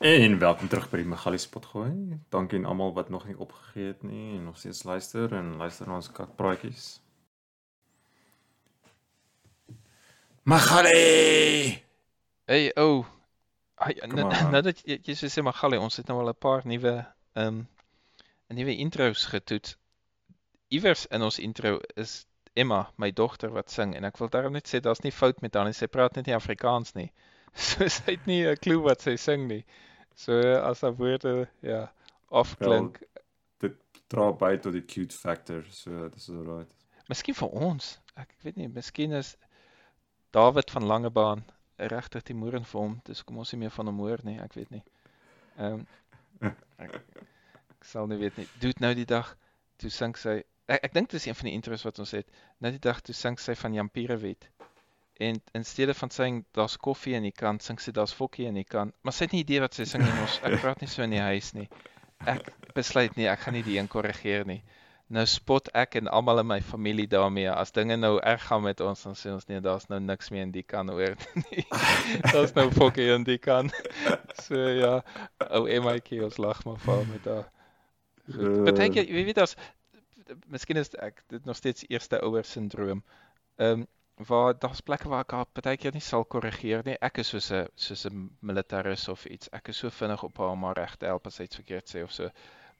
En welkom terug by die Magalies potgooi. Dankie aan almal wat nog nie opgegee het nie en nog steeds luister en luister na ons kakpraatjies. Magali! Hey ou. Ai Kom nou nou dat jy jy so sê Magali, ons het nou al 'n paar nuwe ehm 'n nuwe intros getoets. Iewers in ons intro is Emma, my dogter wat sing en ek wil daarom net sê daar's nie fout met haar nie. Sy praat net nie Afrikaans nie. So sy het nie 'n klou wat sy sing nie. So as haar woorde ja afklink. Dra by tot die cute factor, so dis alright. Miskien vir ons. Ek weet nie, miskien is David van Langebaan regtig die moer vir hom. Dis kom ons nie meer van hom hoor nie, ek weet nie. Ehm ek, ek sal nie weet nie. Doet nou die dag toe sing sy ek, ek dink dis een van die intros wat ons het. Nou die dag toe sing sy van Jampierewet. En in steede van sing daar's koffie in die kant, sing sy daar's fokkie in die kant. Maar sy het nie idee wat sy sing nie. Ons ek praat nie so in die huis nie. Ek besluit nie, ek gaan nie die een korrigeer nie. Nou spot ek en almal in my familie daarmee. As dinge nou erg gaan met ons, dan sê ons nee, daar's nou niks meer in die kan hoor nie. daar's nou fokkie in die kan. So ja, ou Emmaatjie, ons lag maar vir haar met haar. Goed. Eh. Partykeer, jy weet as miskien is ek dit nog steeds eerste ouer sindroom. Ehm waar daar's plekke waar ek haar partykeer nie sal korrigeer nie. Ek is soos 'n soos 'n militaris of iets. Ek is so vinnig op haar om haar reg te help as sy iets verkeerd sê of so.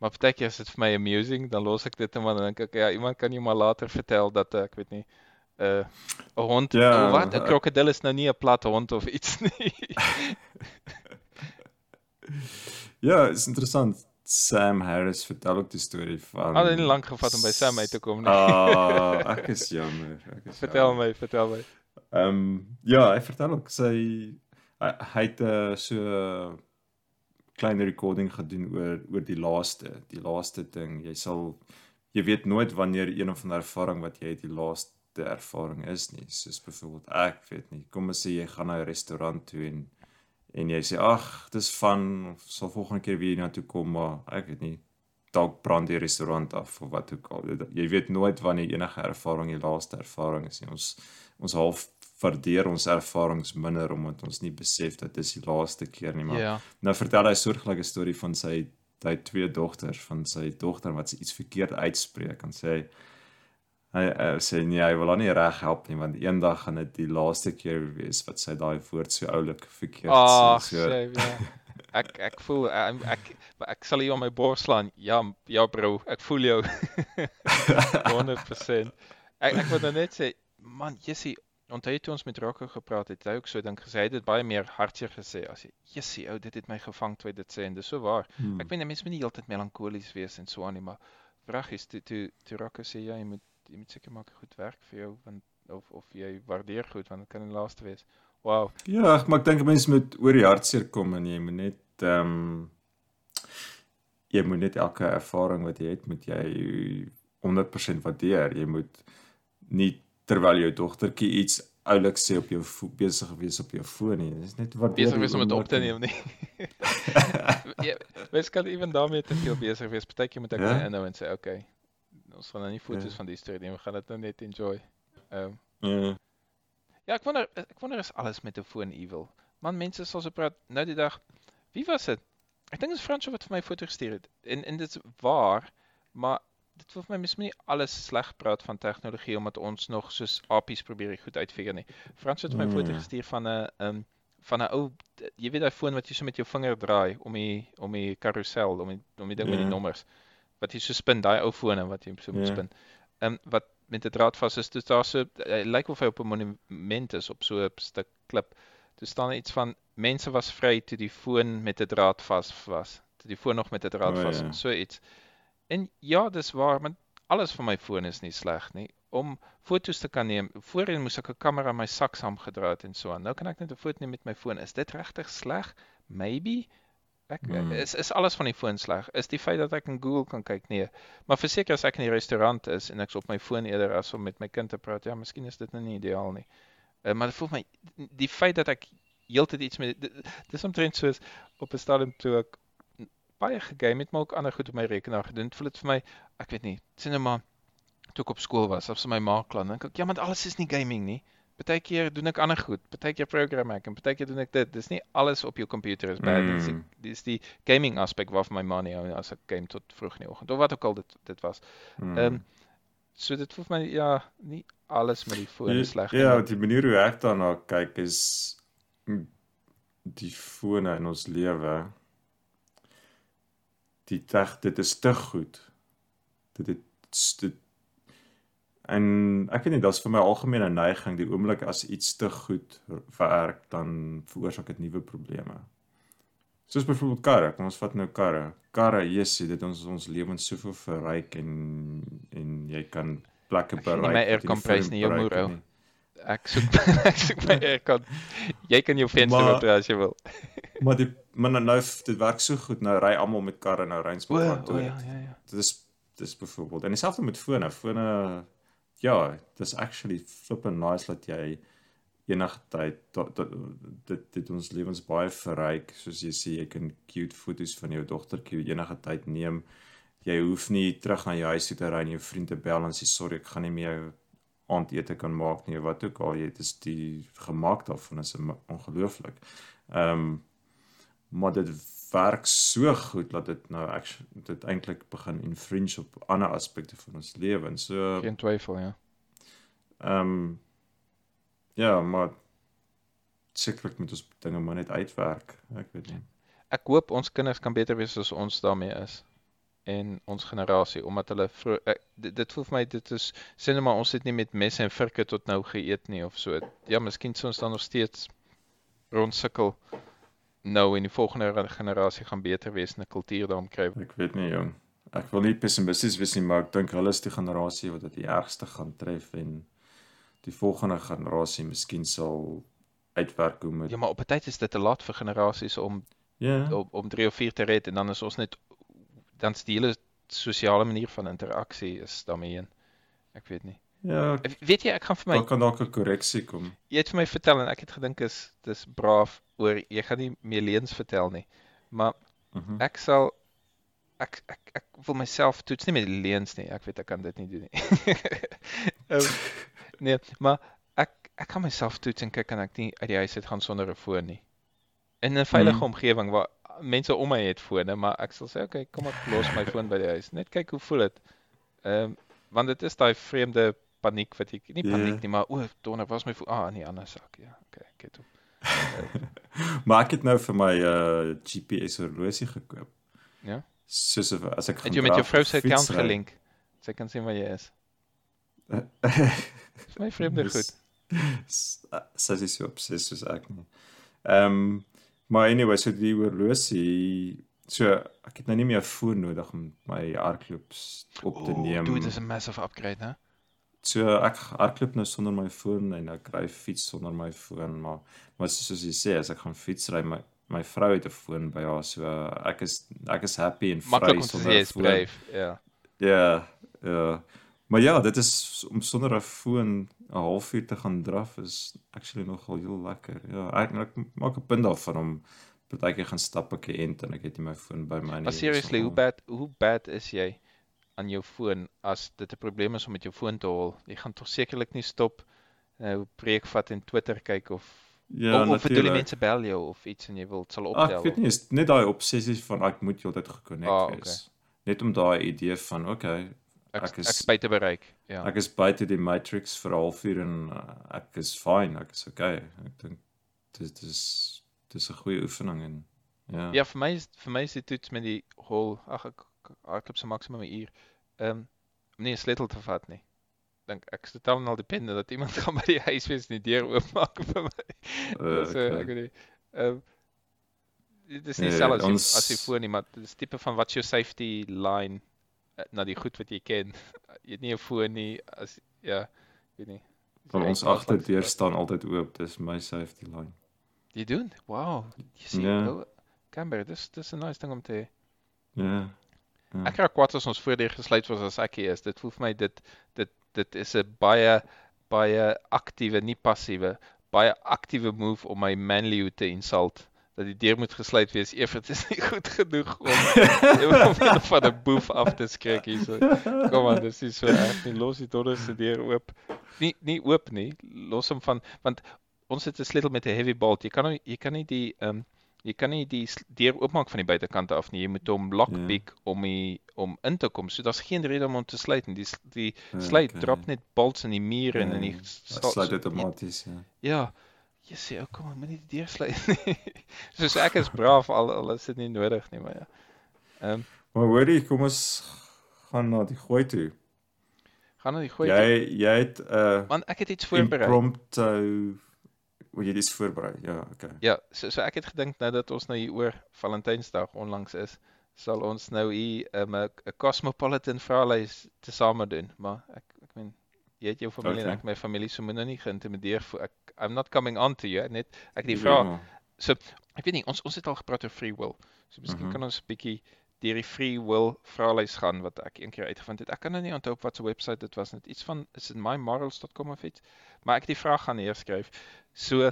Maar partykeer is dit vir my amusing, dan los ek dit en dan dink ek ja, iemand kan jou maar later vertel dat eh, ek weet nie 'n uh, 'n hond Ja, oh, wat 'n ek- krokodil is nou nie 'n plat hond of iets nie. Ja, is interessant. Sam Harris vertel ook die storie van Al het lank gevat om by Sam uit te kom nie. Ah, ek is jammer. Ek is vertel jammer. my, vertel my. Ehm ja, hy vertel ook sy hy, hy het 'n so klein recording gedoen oor oor die laaste, die laaste ding. Jy sal jy weet nooit wanneer een of ander ervaring wat jy het die laaste ervaring is nie. Soos byvoorbeeld ek weet nie. Kom ons sê jy gaan na 'n restaurant toe en en jy sê ag, dis van of sal volgende keer weer hiernatoe kom, maar ek weet nie dalk brand die restaurant af of wat ook al. Jy weet nooit wanneer enige ervaring die laaste ervaring is nie. Ons ons half waardeer ons ervarings minder omdat ons nie besef dat dis die laaste keer nie, maar Ja. nou vertel hy soortgelyke storie van sy hy twee dogters van sy dogter wat sy iets verkeerd uitspreek en sê hy uh, sê nee, hy wil haar nie reg help nie want eendag gaan dit die laaste keer wees wat sy daai woord so oulik verkeerd Ag, sê. sê ja. Ek ek voel ek ek, ek sal jou op my bors slaan. Ja, ja bro, ek voel jou. 100%. Ek ek wil nou net sê, man, Jessie, onthou toe ons met Rocco gepraat het, hy ook so dink gesê hy het dit baie meer hartseer gesê as jy, Jessie, ou, dit het my gevang toe hy dit sê en dis so waar. Hmm. Ek weet mense moet nie heeltyd melankolies wees en so aan nie, maar vraag is toe toe toe Rocco sê ja, jy moet jy moet seker maak goed werk vir jou want of of jy waardeer goed want dit kan die laaste wees. Wow. Ja, ek- maar ek dink mense moet oor die hartseer kom en jy moet net ehm jy moet net elke ervaring wat jy het moet jy 100% waardeer. Jy moet nie terwyl jou dogtertjie iets oulik sê op jou besig wees op jou foon nie. Dis net waardeer. besig wees om dit op te neem nie. ja, mens kan ewen daarmee te veel besig wees. Partykeer moet ek Ja. ja? inhou en sê, "Oké, okay, ons gaan nou nie foto's Ja. van die storie neem, gaan dit nou net enjoy." Ehm Ja. ja, ek wonder ek wonder is alles met 'n foon evil. Man, mense sal so praat nou die dag. Wie was dit? Ek dink dit is Fransjo wat vir my foto gestuur het. En en dit is waar, maar dit wil vir my mens moet nie alles sleg praat van tegnologie omdat ons nog soos apies probeer goed uitfigure nie. Frans het my 'n foto Mm. gestuur van 'n um, van 'n ou jy weet daai foon wat jy so met jou vinger draai om die om die karousel om die om die ding met die Ja. nommers wat jy so spin daai ou fone wat jy so moet Ja. spin. Ehm wat met 'n draad vas is. Dis daar so hy lyk of hy op 'n monument is op so 'n stuk klip. Toe staan iets van mense was vry toe die foon met 'n draad vas was. Toe die foon nog met 'n draad O, vas ja. en so iets. En ja, dis waar, maar alles van my foon is nie sleg nie. Om foto's te kan neem. Voorheen moes ek 'n kamera in my sak saamgedra het en so aan. Nou kan ek net 'n foto neem met my foon. Is dit regtig sleg? Maybe. Ek Hmm. is is alles van die foon sleg. Is die feit dat ek in Google kan kyk? Nee. Maar verseker as ek in die restaurant is en ek's op my foon eerder as om met my kind te praat, ja, miskien is dit nou nie ideaal nie. Uh, maar dit voel my die feit dat ek heeltyd iets met dis omtrent soos op 'n stadium toe ek baie gegame het, maar ook ander goed op my rekenaar gedoen. Dit voel dit vir my, ek weet nie, sien nou maar toe ek op skool was, of so my ma kla, dink ek, ja, maar alles is nie gaming nie. Partykeer doen ek ander goed. Partykeer program ek en partykeer doen ek dit. Dis nie alles op jou komputer is bad. Mm. Dis die, dis die gaming aspek waarvan my ma nie hou as ek game tot vroeg in die oggend of wat ook al dit dit was. Ehm mm. um, so dit voel vir my ja, nie alles met die foon is sleg nie. Ja, die manier hoe ek daarna kyk is die fone in ons lewe die teg dit is te goed. Dit dit, dit en ek weet nie dit's vir my algemene neiging die oomblik as iets te goed werk dan veroorsaak dit nuwe probleme. Soos byvoorbeeld karre, kom ons vat nou karre. Karre, jessie, dit ons ons lewens soveel verryk en en jy kan plekke bereik. Nie my aircompress nie, jou moer ou. Ek soek ek soek my aircon. Jy kan jou venster oop as jy wil. maar die maar nou, nou dit werk so goed nou ry almal met karre nou met karre. Ja, ja, ja. Dit is dis byvoorbeeld en dieselfde met fone. Fone ja, dis actually flippin nice dat jy enige tyd dit dit ons lewens baie verryk soos jy sê jy kan cute foto's van jou dogtertjie enige tyd neem. Jy hoef nie terug na jou huis toe te ry en jou vriende bel en sê sorry ek gaan nie meer aandete kan maak nie wat ook al jy dit is die gemaak daarvan is ongelooflik. Ehm um, maar dit werk so goed dat dit nou ek dit eintlik begin infringe op ander aspekte van ons lewe en so geen twyfel ja. Ehm um, ja, maar sekerlik moet ons dinge maar net uitwerk. Ek weet nie. Ek hoop ons kinders kan beter wees as ons daarmee is en ons generasie omdat hulle vro, ek, dit, dit voel vir my dit is sê net maar ons het nie met messe en virke tot nou geëet nie of so. Ja, miskien sou ons dan nog steeds rondsukkel nou in die volgende generasie gaan beter wees en 'n kultuur daarom kry. Ek weet nie jong. Ek wil nie pessimisties wees nie, maar ek dink hulle is die generasie wat dit die ergste gaan tref en die volgende generasie miskien sal uitwerk hoe met Ja, maar op 'n tyd is dit te laat vir generasies om ja yeah. om, om 3 of 4 te red en dan is ons net dan die hele sosiale manier van interaksie is daarmee een. Ek weet nie. Ja. Weet jy, ek gaan vir my Daar kan dalk 'n korreksie kom. Jy het vir my vertel en ek het gedink is dis braaf oor jy gaan nie meer leuns vertel nie. Maar mhm. -huh. ek sal ek ek ek wil myself toets nie met leuns nie. Ek weet ek kan dit nie doen nie. um, nee, maar ek ek kan myself toets en kyk kan ek nie uit die huis uit gaan sonder 'n foon nie. In 'n veilige hmm. omgewing waar mense om my het fone, maar ek sal sê okay, kom ek los my foon by die huis. Net kyk hoe voel dit. Ehm um, want dit is daai vreemde paniek wat ek nie paniek yeah. nie, maar o, donder was my foon. Ah, nee, ander sak, ja. Okay, ek het hom. maar ek het nou vir my uh GPS horlosie gekoop. Ja. Soos as ek Het jy met jou vrou se account gelink? Sy kan sien waar jy is. Dis my vreemde goed. Sy is so obsessief soos ek nie. Ehm um, maar anyway, so die horlosie so ek het nou nie meer 'n foon nodig om my hardloops op te neem. Dit is 'n massive upgrade, né? So ek hardloop nou sonder my foon en ek ry fiets sonder my foon, maar maar soos jy sê, as ek gaan fietsry, my my vrou het 'n foon by haar, so ek is ek is happy en vry sonder 'n foon. Ja. Ja. Ja. Maar ja, dit is om sonder 'n foon 'n halfuur te gaan draf is actually nogal heel lekker. Ja, ek, ek maak 'n punt daarvan om partykeer gaan stap ek ent en ek het nie my foon by my nie. But seriously, hoe bad hoe bad is jy aan jou foon as dit 'n probleem is om met jou foon te hol? Jy gaan tog sekerlik nie stop nou preek vat en Twitter kyk of Ja, of vir die mense bel jou of iets en jy wil sal optel. Ek weet nie, is net daai obsessie van ek moet heeltyd gekonnekt ah, okay. wees. Net om daai idee van okay, ek ek is ek buite bereik. Ja. Ek is buite die matrix vir 'n halfuur en uh, ek is fine, ek is okay. Ek dink dit is dis 'n goeie oefening en ja. Ja, vir my is vir my is dit toets met die hol ag ek hardloop so maksimum 'n uur. Ehm um, nee, sleutel te vat nie. Dink ek is totaal al dependent dat iemand gaan by die huis wees en die deur oopmaak vir my. Uh, so okay. ek weet nie. Ehm um, dit is nie nee, selfs ons... as jy voor nie, maar dit is tipe van wat jou safety line Eh, na die goed wat jy ken. jy het nie 'n foon nie as ja, weet nie. Van ons agterdeur staan altyd oop. Dis my safety line. Jy doen? Wow. Jy sien ja. nou Camber, dis dis 'n nice ding om te Ja. Ja. Ek raak kwaad as ons voordeur gesluit was as ek hier is. Dit voel vir my dit dit dit is 'n baie baie aktiewe, nie passiewe, baie aktiewe move om my manlyhood te insult dat die deur moet gesluit wees dit is nie goed genoeg om om van 'n boef af te skrik hierso. Kom aan, dis is so erg. Nie los die donder se deur oop. nie nie oop nie. Los hom van want ons het 'n sleutel met 'n heavy bolt. Jy kan nie jy kan nie die ehm um, jy kan nie die deur oopmaak van die buitekant af nie. Jy moet hom lockpick ja. om die om in te kom. So daar's geen rede om hom te sluit nie. Die die sluit okay. drop net bolts in die muur en in die sluit outomaties ja. Ja. Jy sê, "Ou kom, moet nie die deur sluit nie." Soos ek is braaf al al is dit nie nodig nie, maar ja. Ehm um, Maar hoorie, kom ons gaan na die gooi toe. Gaan na die gooi. Jy jy het 'n uh, Want ek het iets voorberei. Impromptu Wil jy dis voorberei? Ja, okay. Ja, so so ek het gedink nou dat ons nou hier oor Valentynsdag onlangs is, sal ons nou hier 'n um, 'n cosmopolitan vraelys te same doen, maar ek ek meen jy het jou familie okay. en ek my familie so min nou nie geïntimideer vir ek I'm not coming on to you net ek die vra. Ja. So ek weet nie ons ons het al gepraat oor free will. So miskien mm -hmm. kan ons 'n bietjie deur die free will vraelys gaan wat ek eendag uitgevind het. Ek kan nou nie onthou op watter webwerf dit was net iets van is dit mymorals.com of iets. Maar ek het die vraag gaan neerskryf. So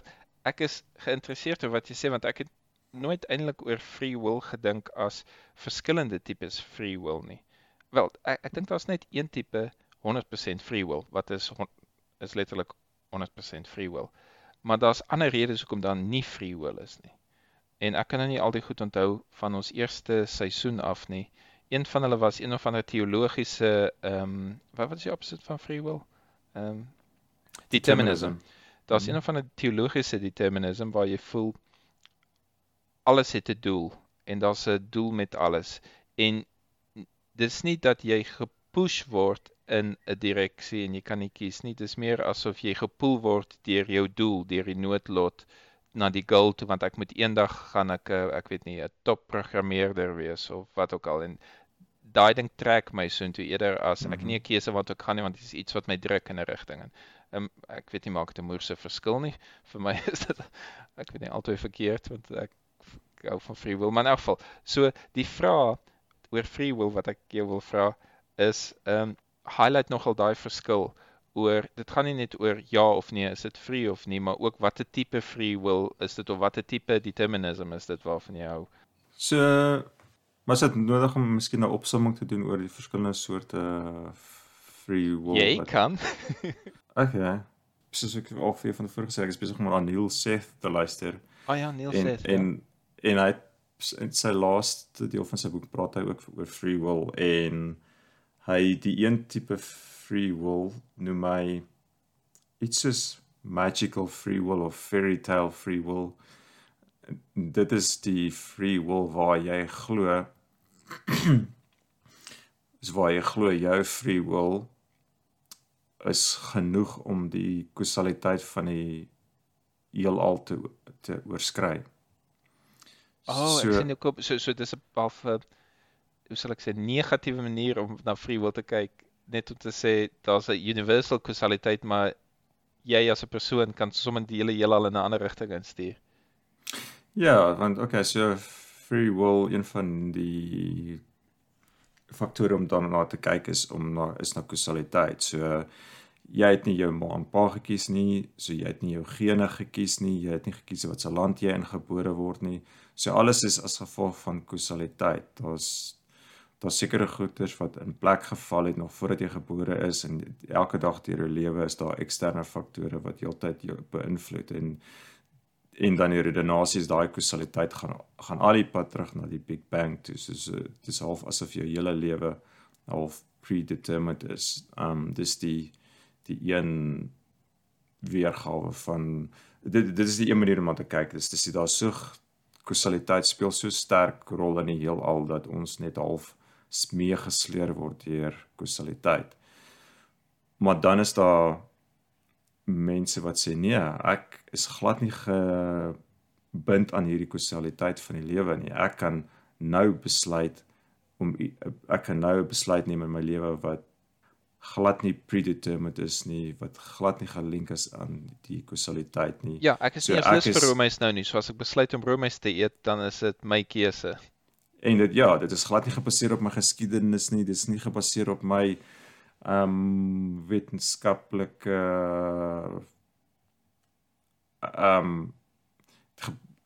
ek is geïnteresseerd oor wat jy sê want ek het nooit eintlik oor free will gedink as verskillende tipes free will nie. Wel, ek ek dink daar's net een tipe 100% free will wat is is letterlik 100% free will. Maar daar's ander redes hoekom daar nie free will is nie. En ek kan nou nie al die goed onthou van ons eerste seisoen af nie. Een van hulle was een of ander teologiese ehm um, wat was die opset van free will? Ehm um, determinism. determinism. Daar's hmm. een van 'n teologiese determinisme waar jy voel alles het 'n doel en daar's 'n doel met alles. En dis nie dat jy gepush word in 'n direksie en jy kan nie kies nie. Dis meer asof jy gepoel word deur jou doel, deur die noodlot na die goal toe want ek moet eendag gaan ek ek weet nie 'n top programmeerder wees of wat ook al. En daai ding trek my so intoe eerder as ek nie 'n mhm. keuse wat ek gaan nie want dit is iets wat my druk in 'n rigting en um, ek weet nie maak dit 'n moerse verskil nie. Vir my is dit ek weet nie altyd verkeerd want ek, ek hou van free will. Maar in elk geval so die vraag oor free will wat ek jou wil vra is um highlight nogal daai verskil oor dit gaan nie net oor ja of nee is dit free of nie maar ook watter tipe free will is dit of watter tipe determinism is dit waarvan jy hou so Maar is dit nodig om miskien 'n opsomming te doen oor die verskillende soorte free will? Jy wat... kan. okay. Soos ek al vir van die vorige sê, ek is besig om aan Neil Seth te luister. Ah oh ja, Neil en, Seth. En ja. en hy in sy laaste deel van sy boek praat hy ook oor free will en hy die een tipe free will noem hy iets soos magical free will of fairy tale free will. Dit is die free will waar jy glo is waar jy glo jou free will is genoeg om die kausaliteit van die heelal te te oorskry. Oh, so, ek sien ook so so dis 'n half hoe sal ek sê negatiewe manier om na free will te kyk net om te sê daar's 'n universal kausaliteit maar jy as 'n persoon kan sommer die hele heelal in 'n ander rigting instuur. Ja, want okay, so free will een van die faktore om dan na te kyk is om na is na kausaliteit. So jy het nie jou ma en pa gekies nie, so jy het nie jou gene gekies nie, jy het nie gekies wat se land jy ingebore word nie. So alles is as gevolg van kausaliteit. Daar's daar sekere goeders wat in plek geval het nog voordat jy gebore is en elke dag deur jou lewe is daar eksterne faktore wat heeltyd jou beïnvloed en en dan die redenasie is daai kausaliteit gaan gaan al die pad terug na die Big Bang toe soos dit is half asof jou hele lewe half predetermined is. Um dis die die een weergawe van dit dit is die een manier om aan te kyk. Dis dis daar so kausaliteit speel so sterk rol in die heelal dat ons net half meegesleer word deur kausaliteit. Maar dan is daar mense wat sê nee, ek is glad nie gebind aan hierdie kausaliteit van die lewe nie. Ek kan nou besluit om ek kan nou 'n besluit neem in my lewe wat glad nie predetermined is nie, wat glad nie gelink is aan die kausaliteit nie. Ja, ek is so, nie lus vir roomys nou nie. So as ek besluit om roomys te eet, dan is dit my keuse. En dit ja, dit is glad nie gebaseer op my geskiedenis nie. Dit is nie gebaseer op my ehm um, wetenskaplike ehm um,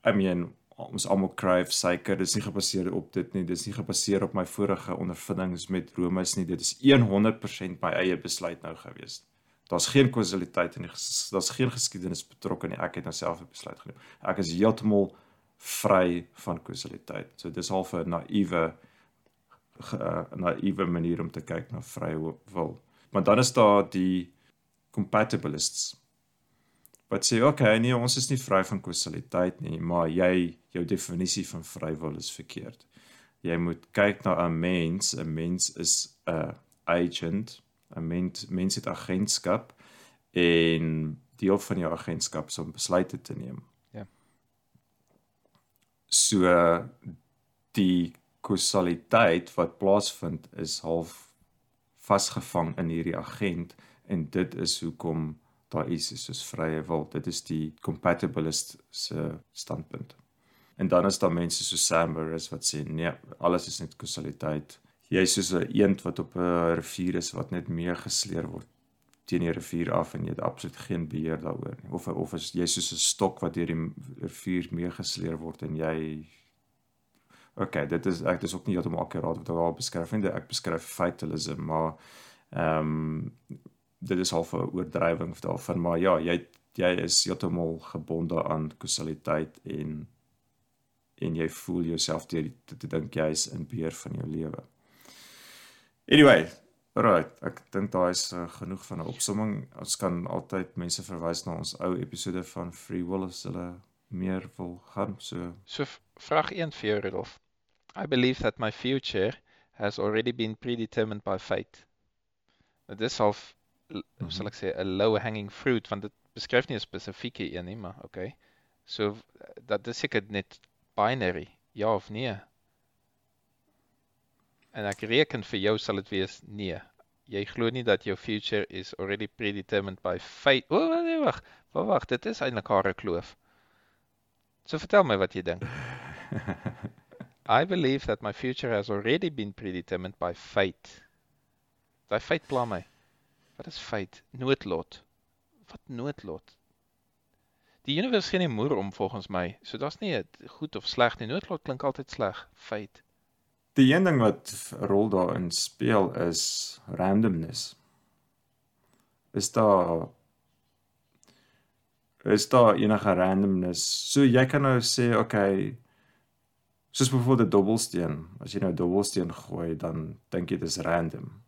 I mean ons almal kryf suiker dis nie gebaseer op dit nie dis nie gebaseer op my vorige ondervindings met Romeis nie dit is 100% my eie besluit nou gewees Daar's geen kausaliteit in die daar's geen geskiedenis betrokke nie. Ek het nou self 'n besluit geneem. Ek is heeltemal vry van kausaliteit. So dis half 'n naïewe 'n naïewe manier om te kyk na vrye wil. Maar dan is daar die compatibilists wat sê okay, nee, ons is nie vry van kausaliteit nie, maar jy jou definisie van vrywil is verkeerd. Jy moet kyk na 'n mens, 'n mens is 'n agent, 'n mens mens het agentskap en deel van jou agentskap is om besluite te neem. So die kausaliteit wat plaasvind is half vasgevang in hierdie agent en dit is hoekom daar is soos vrye wil. Dit is die compatibilist se standpunt. En dan is daar mense so Samber is wat sê nee, alles is net kausaliteit. Jy is soos 'n eend wat op 'n rivier is wat net meegesleer word teen die rivier af en jy het absoluut geen beheer daaroor nie. Of of is jy soos 'n stok wat deur die rivier meegesleer word en jy OK, dit is ek dis ook nie heeltemal akuraat wat ek daar beskryf nie. Ek beskryf fatalism, maar ehm um, dit is half 'n oordrywing daarvan, maar ja, jy jy is heeltemal gebonde aan kausaliteit en en jy voel jouself deur te, te dink jy is in beheer van jou lewe. Anyway, right, ek dink daar is uh, genoeg van 'n opsomming. Ons kan altyd mense verwys na ons ou episode van Free Will as hulle meer wil gaan. So So vraag 1 vir jou Rudolf. I believe that my future has already been predetermined by fate. Dit is half hoe mm -hmm. sal ek sê 'n low hanging fruit want dit beskryf nie 'n spesifieke een nie, maar okay. So dat is seker net binary, ja of nee. En ek reken vir jou sal dit wees nee. Jy glo nie dat jou future is already predetermined by fate. O, oh, nee, wag. Wag, dit is eintlik 'n kloof. So vertel my wat jy dink. I believe that my future has already been predetermined by fate. Daai fate pla my. Wat is fate? Noodlot. Wat noodlot? Die universum gee nie moer om volgens my. So daar's nie goed of sleg nie. Noodlot klink altyd sleg. Fate. Die een ding wat 'n rol daarin speel is randomness. Is daar is daar enige randomness? So jy kan nou sê, okay, soos byvoorbeeld 'n dobbelsteen. As jy nou 'n dobbelsteen gooi, dan dink jy dit is random.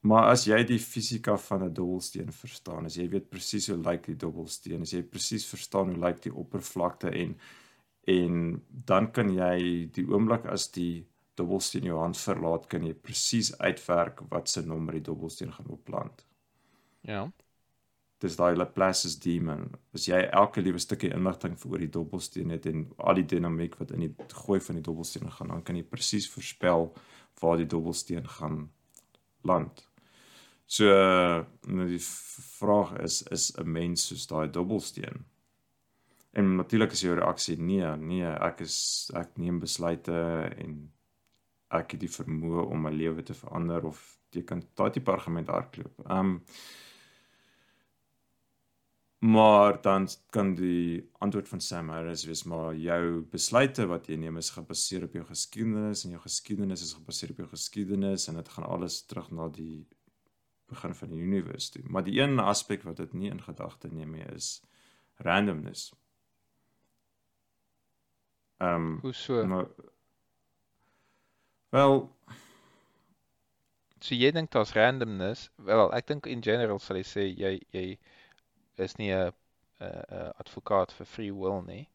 Maar as jy die fisika van 'n dobbelsteen verstaan, as jy weet presies hoe lyk die dobbelsteen, as jy presies verstaan hoe lyk die oppervlakte en en dan kan jy die oomblik as die dobbelsteen jou hand verlaat, kan jy presies uitwerk wat se nommer die dobbelsteen gaan opplant. Ja dis daai Laplace's demon. As jy elke liewe stukkie inligting vir oor die dobbelsteen het en al die dinamiek wat in die gooi van die dobbelsteen gaan, dan kan jy presies voorspel waar die dobbelsteen gaan land. So nou die vraag is is 'n mens soos daai dobbelsteen? En natuurlik is jou reaksie nee, nee, ek is ek neem besluite en ek het die vermoë om my lewe te verander of jy kan daai tipe argument hardloop. Ehm um, Maar dan kan die antwoord van Sam Harris wees maar jou besluite wat jy neem is gebaseer op jou geskiedenis en jou geskiedenis is gebaseer op jou geskiedenis en dit gaan alles terug na die begin van die univers toe. Maar die een aspek wat dit nie in gedagte neem nie is randomness. Ehm um, Hoe so? Maar, wel so jy dink daar's randomness? Wel, ek dink in general sal jy sê jy jy is nie 'n 'n advokaat vir free will nie.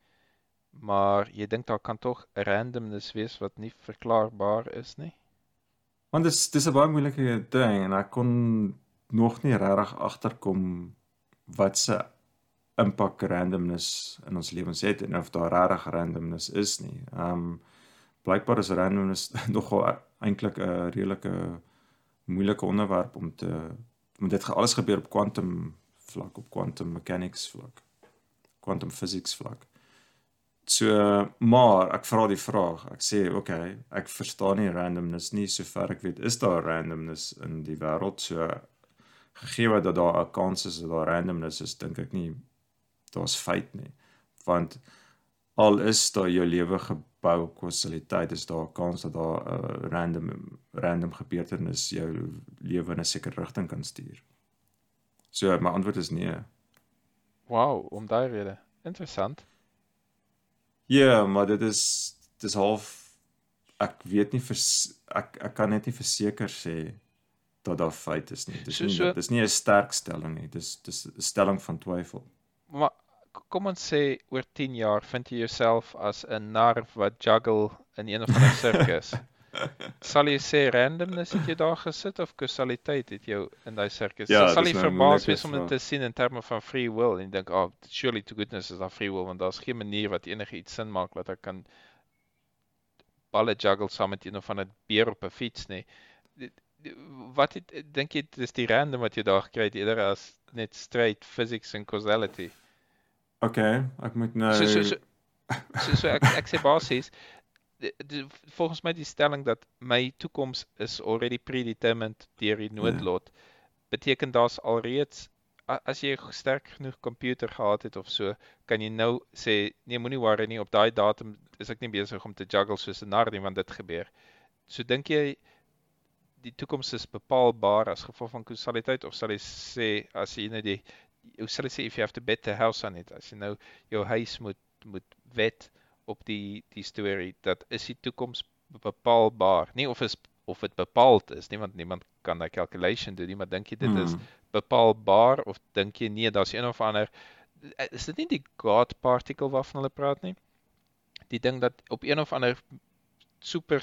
Maar jy dink daar kan tog randomness wees wat nie verklaarbaar is nie. Want dis dis 'n baie moeilike ding en ek kon nog nie regtig agterkom wat se impak randomness in ons lewens het en of daar regtig randomness is nie. Ehm um, blykbaar is randomness nogal eintlik 'n redelike moeilike onderwerp om te om dit alles gebeur op kwantum vlak op quantum mechanics vlak quantum physics vlak so maar ek vra die vraag ek sê okay ek verstaan nie randomness nie sover ek weet is daar randomness in die wêreld so gegee dat daar 'n kans is dat daar randomness is dink ek nie daar's feit nie want al is daar jou lewe gebou op kausaliteit is daar 'n kans dat daar 'n uh, random random gebeurtenis jou lewe in 'n sekere rigting kan stuur So my antwoord is nee. Wow, om daai rede. Interessant. Ja, yeah, maar dit is dis half ek weet nie vir ek ek kan net nie verseker sê dat daar feit is nie. Dis So- nie so- dis nie 'n sterk stelling nie. Dis dis 'n stelling van twyfel. Maar kom ons sê oor 10 jaar vind jy jouself as 'n nar wat juggle in een of ander sirkus. sal jy sê randomness het jou daar gesit of kausaliteit het jou in daai sirkus? Ja, So, sal jy nou 'n verbaas wees om dit te sien in terme van free will en jy dink, "Oh, surely to goodness is daar free will want daar's geen manier wat enigiets sin maak wat ek kan balle juggle saam met een of ander beer op 'n fiets nie." Wat het, dink jy dis die random wat jy daar gekry het eerder as net straight physics and causality? Okay, ek moet nou So so so so, so ek ek sê basies die- die- volgens my die stelling dat my toekoms is already predetermined deur die noodlot beteken daar's alreeds as jy sterk genoeg komputer gehad het of so kan jy nou sê nee moenie worry nie op daai datum is ek nie besig om te juggle soos 'n nar nie want dit gebeur. So dink jy die toekoms is bepaalbaar as gevolg van kausaliteit of sal jy sê as jy nou die hoe sal jy sê if you have to bet the house on it as jy nou jou huis moet moet wet op die die storie dat is die toekoms bepaalbaar nie of is of dit bepaald is nie want niemand kan daai calculation doen nie maar dink jy dit is Hmm. bepaalbaar of dink jy nee daar's een of ander is dit nie die God particle waarvan hulle praat nie die ding dat op een of ander super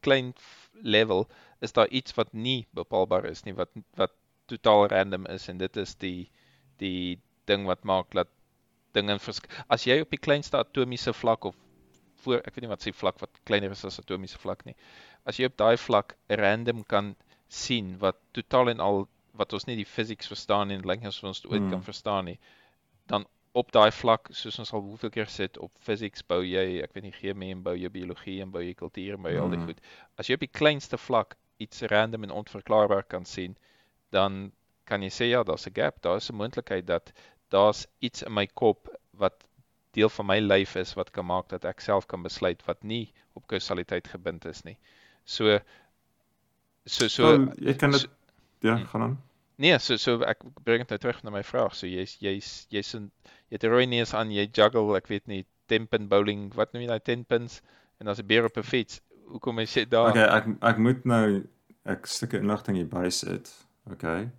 klein level is daar iets wat nie bepaalbaar is nie wat wat totaal random is en dit is die die ding wat maak dat dinge versk as jy op die kleinste atomiese vlak of voor ek weet nie wat se vlak wat kleiner is as atomiese vlak nie as jy op daai vlak random kan sien wat totaal en al wat ons nie die physics verstaan en lyk asof ons dit ooit Hmm. kan verstaan nie dan op daai vlak soos ons al hoeveel keer sit op physics bou jy ek weet nie chemie en bou jy biologie en bou jy kultuur en bou jy al die Hmm. goed as jy op die kleinste vlak iets random en onverklaarbaar kan sien dan kan jy sê ja daar's 'n gap daar is 'n moontlikheid dat daar's iets in my kop wat deel van my lyf is wat kan maak dat ek self kan besluit wat nie op kausaliteit gebind is nie so so so Wel, jy kan dit so- ja, Hmm. gaan aan. Nee, so so ek bring dit nou terug na my vraag. So jy's jy's jy's in jy het 'n rooi neus aan, jy juggle, ek weet nie, 10 pin bowling, wat noem jy daai 10 pins en daar's 'n beer op 'n fiets. Hoekom is jy daar? Okay, ek ek moet nou ek stukke inligting hier bysit. Okay.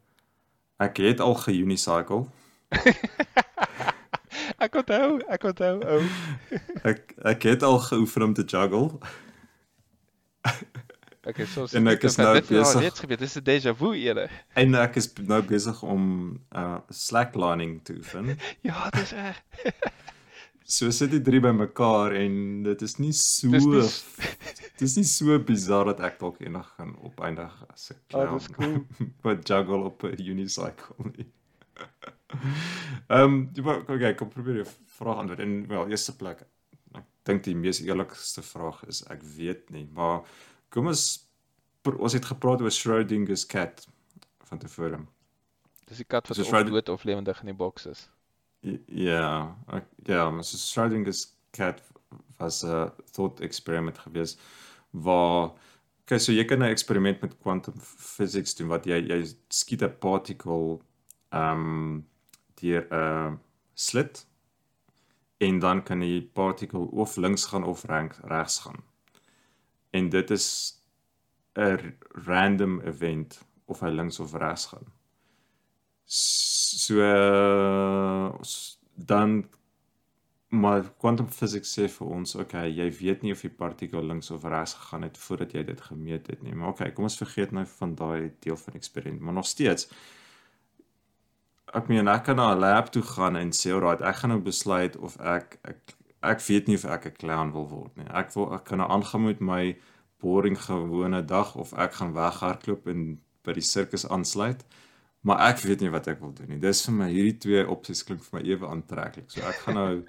Ek het al ge-unicycle. ek onthou, ek onthou. Ou. Ek ek het al geoefen om te juggle. Okay, so En ek is nou dit het al besig- reeds gebeur. Dis 'n déjà vu eerder. En ek is nou besig om uh slacklining te oefen. Ja, dis reg. So sit die drie bymekaar en dit is nie so Dis nie dit is nie so bizar dat ek dalk eendag gaan opeindig as 'n Oh, clown. dis cool. wat juggle op 'n unicycle nie. Ehm, um, okay, kom probeer jou vraag antwoord en wel, eerste plek. Ek dink die mees eerlikste vraag is ek weet nie, maar kom ons ons het gepraat oor Schrodinger's cat van tevore. Dis die kat wat of Friday- dood of lewendig in die boks is. Ja, ek, ja, maar so Schrodinger's cat was 'n thought experiment gewees waar okay, so jy kan 'n eksperiment met quantum physics doen wat jy jy skiet 'n particle ehm um, deur 'n slit en dan kan die particle of links gaan of regs gaan. En dit is 'n random event of hy links of regs gaan. So uh, dan maar quantum physics sê vir ons, okay, jy weet nie of die partikel links of regs gegaan het voordat jy dit gemeet het nie. Maar okay, kom ons vergeet nou van daai deel van eksperiment, maar nog steeds ek meen ek kan na 'n lab toe gaan en sê, "Alright, ek gaan nou besluit of ek ek ek weet nie of ek 'n clown wil word nie. Ek wil ek kan nou aangaan met my boring gewone dag of ek gaan weghardloop en by die sirkus aansluit." Maar ek weet nie wat ek wil doen nie. Dis vir my hierdie twee opsies klink vir my ewe aantreklik. So ek gaan nou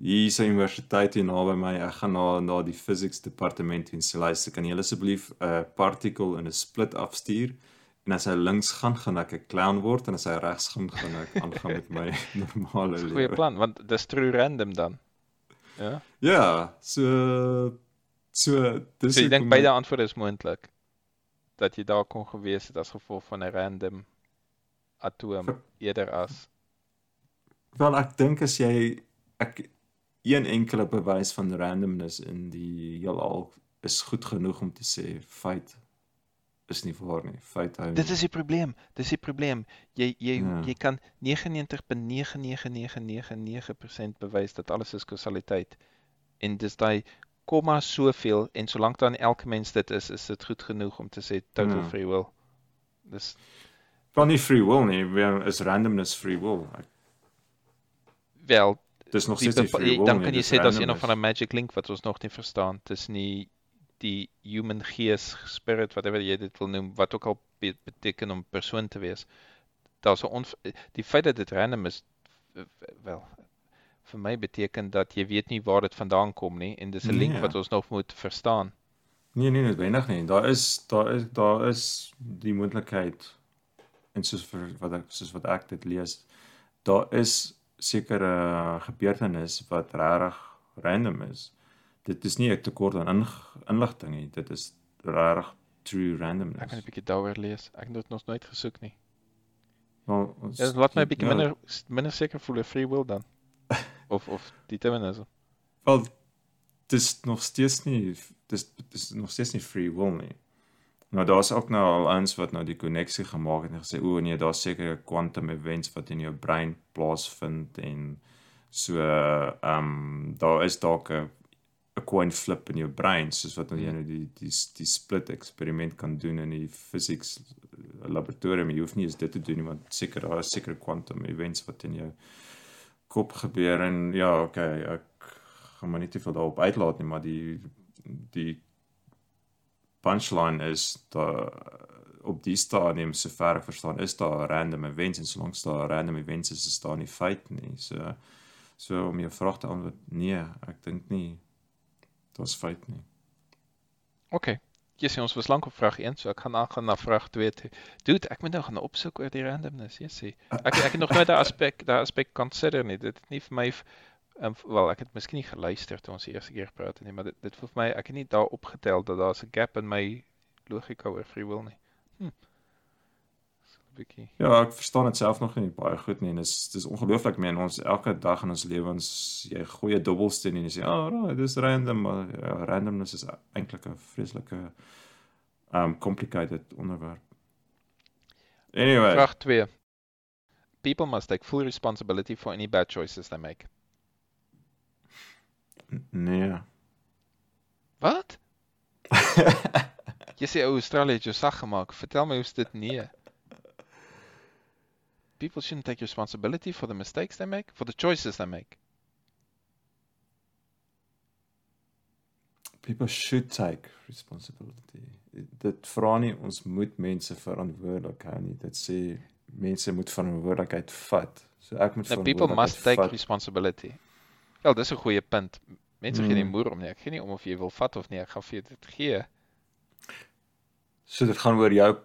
hier is 'n universiteit hier naby my. Ek gaan na na die physics departement en sê luister, kan jy asseblief 'n particle in 'n split afstuur? En as hy links gaan, gaan ek 'n clown word en as hy regs gaan, gaan ek aangaan met my normale 'n goeie lewe. plan want dis true random dan. Ja. Ja, so so dis So jy dink beide ek- antwoorde is moontlik dat jy daar kon gewees het as gevolg van 'n random atoom eerder as Wel ek dink as jy ek een enkele bewys van randomness in die heelal is goed genoeg om te sê feit is nie waar nie. Feit hou. Dit is die probleem. Dis die probleem. Jy jy Ja. jy kan 99.99999% bewys dat alles is kausaliteit. En dis daai komma soveel en solank dan elke mens dit is, is dit goed genoeg om te sê total Ja. free will. Dis Wel nie free will nie, wel is randomness free will. Ek, wel dis nog steeds nie free will dan nie. kan jy dis sê daar's een of ander magic link wat ons nog nie verstaan tussen die die human gees, spirit, whatever jy dit wil noem, wat ook al be beteken om persoon te wees. Daar's 'n die feit dat dit random is wel vir my beteken dat jy weet nie waar dit vandaan kom nie en dis 'n link Nee. wat ons nog moet verstaan. Nee, nee, noodwendig nie. Daar is daar is daar is die moontlikheid en soos vir wat ek soos wat ek dit lees, daar is sekere gebeurtenis wat regtig random is. Dit is nie 'n tekort aan ing- inligting nie. Dit is regtig true Ek kan 'n randomness. bietjie daaroor lees. Ek het dit nog nooit gesoek nie. Wel, ons- Dit laat my 'n bietjie ja, minder minder seker voel oor free will dan. Of of determinism. Wel dis nog steeds nie dis dis nog steeds nie free will nie. Nou daar's ook nou al eens wat nou die koneksie gemaak het en gesê o nee, daar's sekere quantum events wat in jou brein plaasvind en so ehm um, daar is dalk 'n 'n coin flip in jou brein soos wat jy Hmm. nou die die die split eksperiment kan doen in die physics laboratorium. Jy hoef nie eens dit te doen nie want seker daar is sekere quantum events wat in jou kop gebeur en ja, okay, ek gaan maar nie te veel daarop uitlaat nie, maar die die punchline is dat op die stadium sover ek verstaan is daar random events en solank daar random events is, is daar nie feit nie. So so om jou vraag te antwoord, nee, ek dink nie daar's feit nie. OK. Jessie, ons was lank op vraag 1, so ek gaan aangaan na vraag 2 toe. Dude, ek moet nou gaan opsoek oor die randomness, Jessie. Ek ek het nog nooit daai aspek daai aspek consider nie. Dit het nie vir my um, wel, ek het miskien nie geluister toe ons die eerste keer gepraat het nie, maar dit dit voel vir my ek het nie daar opgetel dat daar 'n gap in my logika oor free will nie. Hm. Bietjie. Ja, ek verstaan dit self nog nie baie goed nie en dis dis ongelooflik men ons elke dag in ons lewens jy gooi 'n dobbelsteen en jy sê, "Ag, oh, dis random." Maar ja, randomness is eintlik 'n vreeslike um complicated onderwerp. Anyway, Vraag 2. People must take full responsibility for any bad choices they make. Nee. Wat? Jy sê ou Australië het jou sag gemaak. Vertel my hoe's dit nee? People shouldn't take responsibility for the mistakes they make, for the choices they make. People should take responsibility. Dit vra nie ons moet mense verantwoordelik hou nie. Dit sê mense moet verantwoordelikheid vat. So ek moet No, people must take vat. responsibility. Wel, dis 'n goeie punt. Mense gee nie Hmm. moer om nie. Ek gee nie om of jy wil vat of nie. Ek gaan vir jou dit gee. So dit gaan oor jou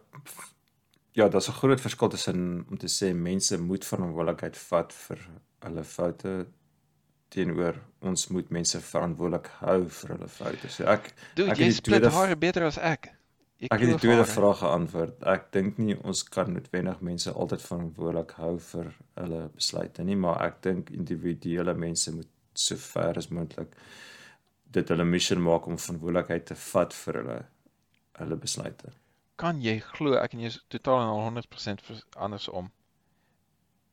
ja, daar's 'n groot verskil tussen om te sê mense moet verantwoordelikheid vat vir hulle foute teenoor ons moet mense verantwoordelik hou vir hulle foute. So ek Dude, Ek het jy split tweede hare beter as ek. Jy ek het die tweede hare. vraag geantwoord. Ek dink nie ons kan noodwendig mense altyd verantwoordelik hou vir hulle besluite nie, maar ek dink individuele mense moet so ver as moontlik dit hulle missie maak om verantwoordelikheid te vat vir hulle hulle besluite. Kan jy glo ek en jy is totaal en al 100% vers- andersom.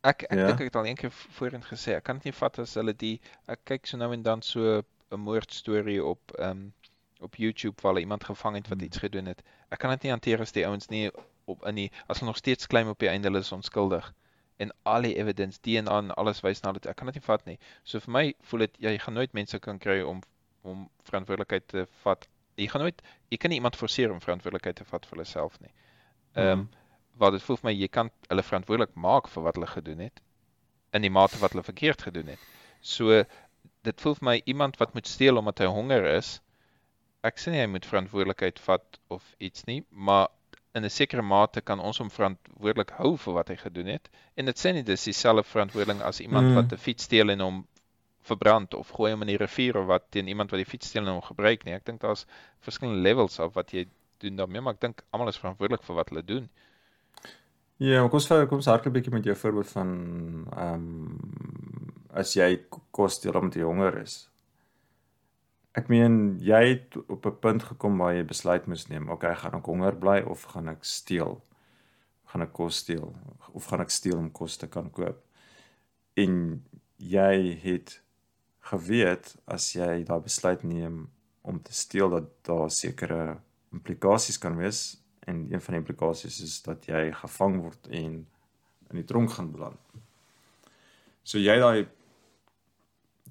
Ek ek Ja. dink ek het al een keer voorheen gesê, ek kan dit nie vat as hulle die ek kyk so nou en dan so 'n moordstorie op ehm um, op YouTube waar hulle iemand gevang het wat Hmm. iets gedoen het. Ek kan dit nie hanteer as die ouens nie op in die as hulle nog steeds claim op die einde hulle is onskuldig en al die evidence, DNA en alles wys na dit. Ek kan dit nie vat nie. So vir my voel dit jy gaan nooit mense kan kry om om verantwoordelikheid te vat. Jy gaan nooit jy kan nie iemand forceer om verantwoordelikheid te vat vir hulle self nie. Ehm um, Mhm. wat dit voel vir my jy kan hulle verantwoordelik maak vir wat hulle gedoen het in die mate wat hulle verkeerd gedoen het. So dit voel vir my iemand wat moet steel omdat hy honger is. Ek sê nie hy moet verantwoordelikheid vat of iets nie, maar in 'n sekere mate kan ons hom verantwoordelik hou vir wat hy gedoen het. En dit sê nie dis dieselfde verantwoordeling as iemand Mm. wat 'n fiets steel en hom verbrand of gooi hom in die rivier of wat teen iemand wat die fiets steel en hom gebruik nie. Ek dink daar's verskillende levels af wat jy doen daarmee, maar ek dink almal is verantwoordelik vir wat hulle doen. Ja, kom ons kom ons hardloop 'n bietjie met jou voorbeeld van ehm um, as jy kos deel omdat jy honger is. Ek meen jy het op 'n punt gekom waar jy besluit moes neem, okay, gaan ek honger bly of gaan ek steel? Gaan ek kos steel of gaan ek steel om kos te kan koop? En jy het geweet as jy daai besluit neem om te steel dat daar sekere implikasies kan wees en een van die implikasies is dat jy gevang word en in die tronk gaan beland. So jy daai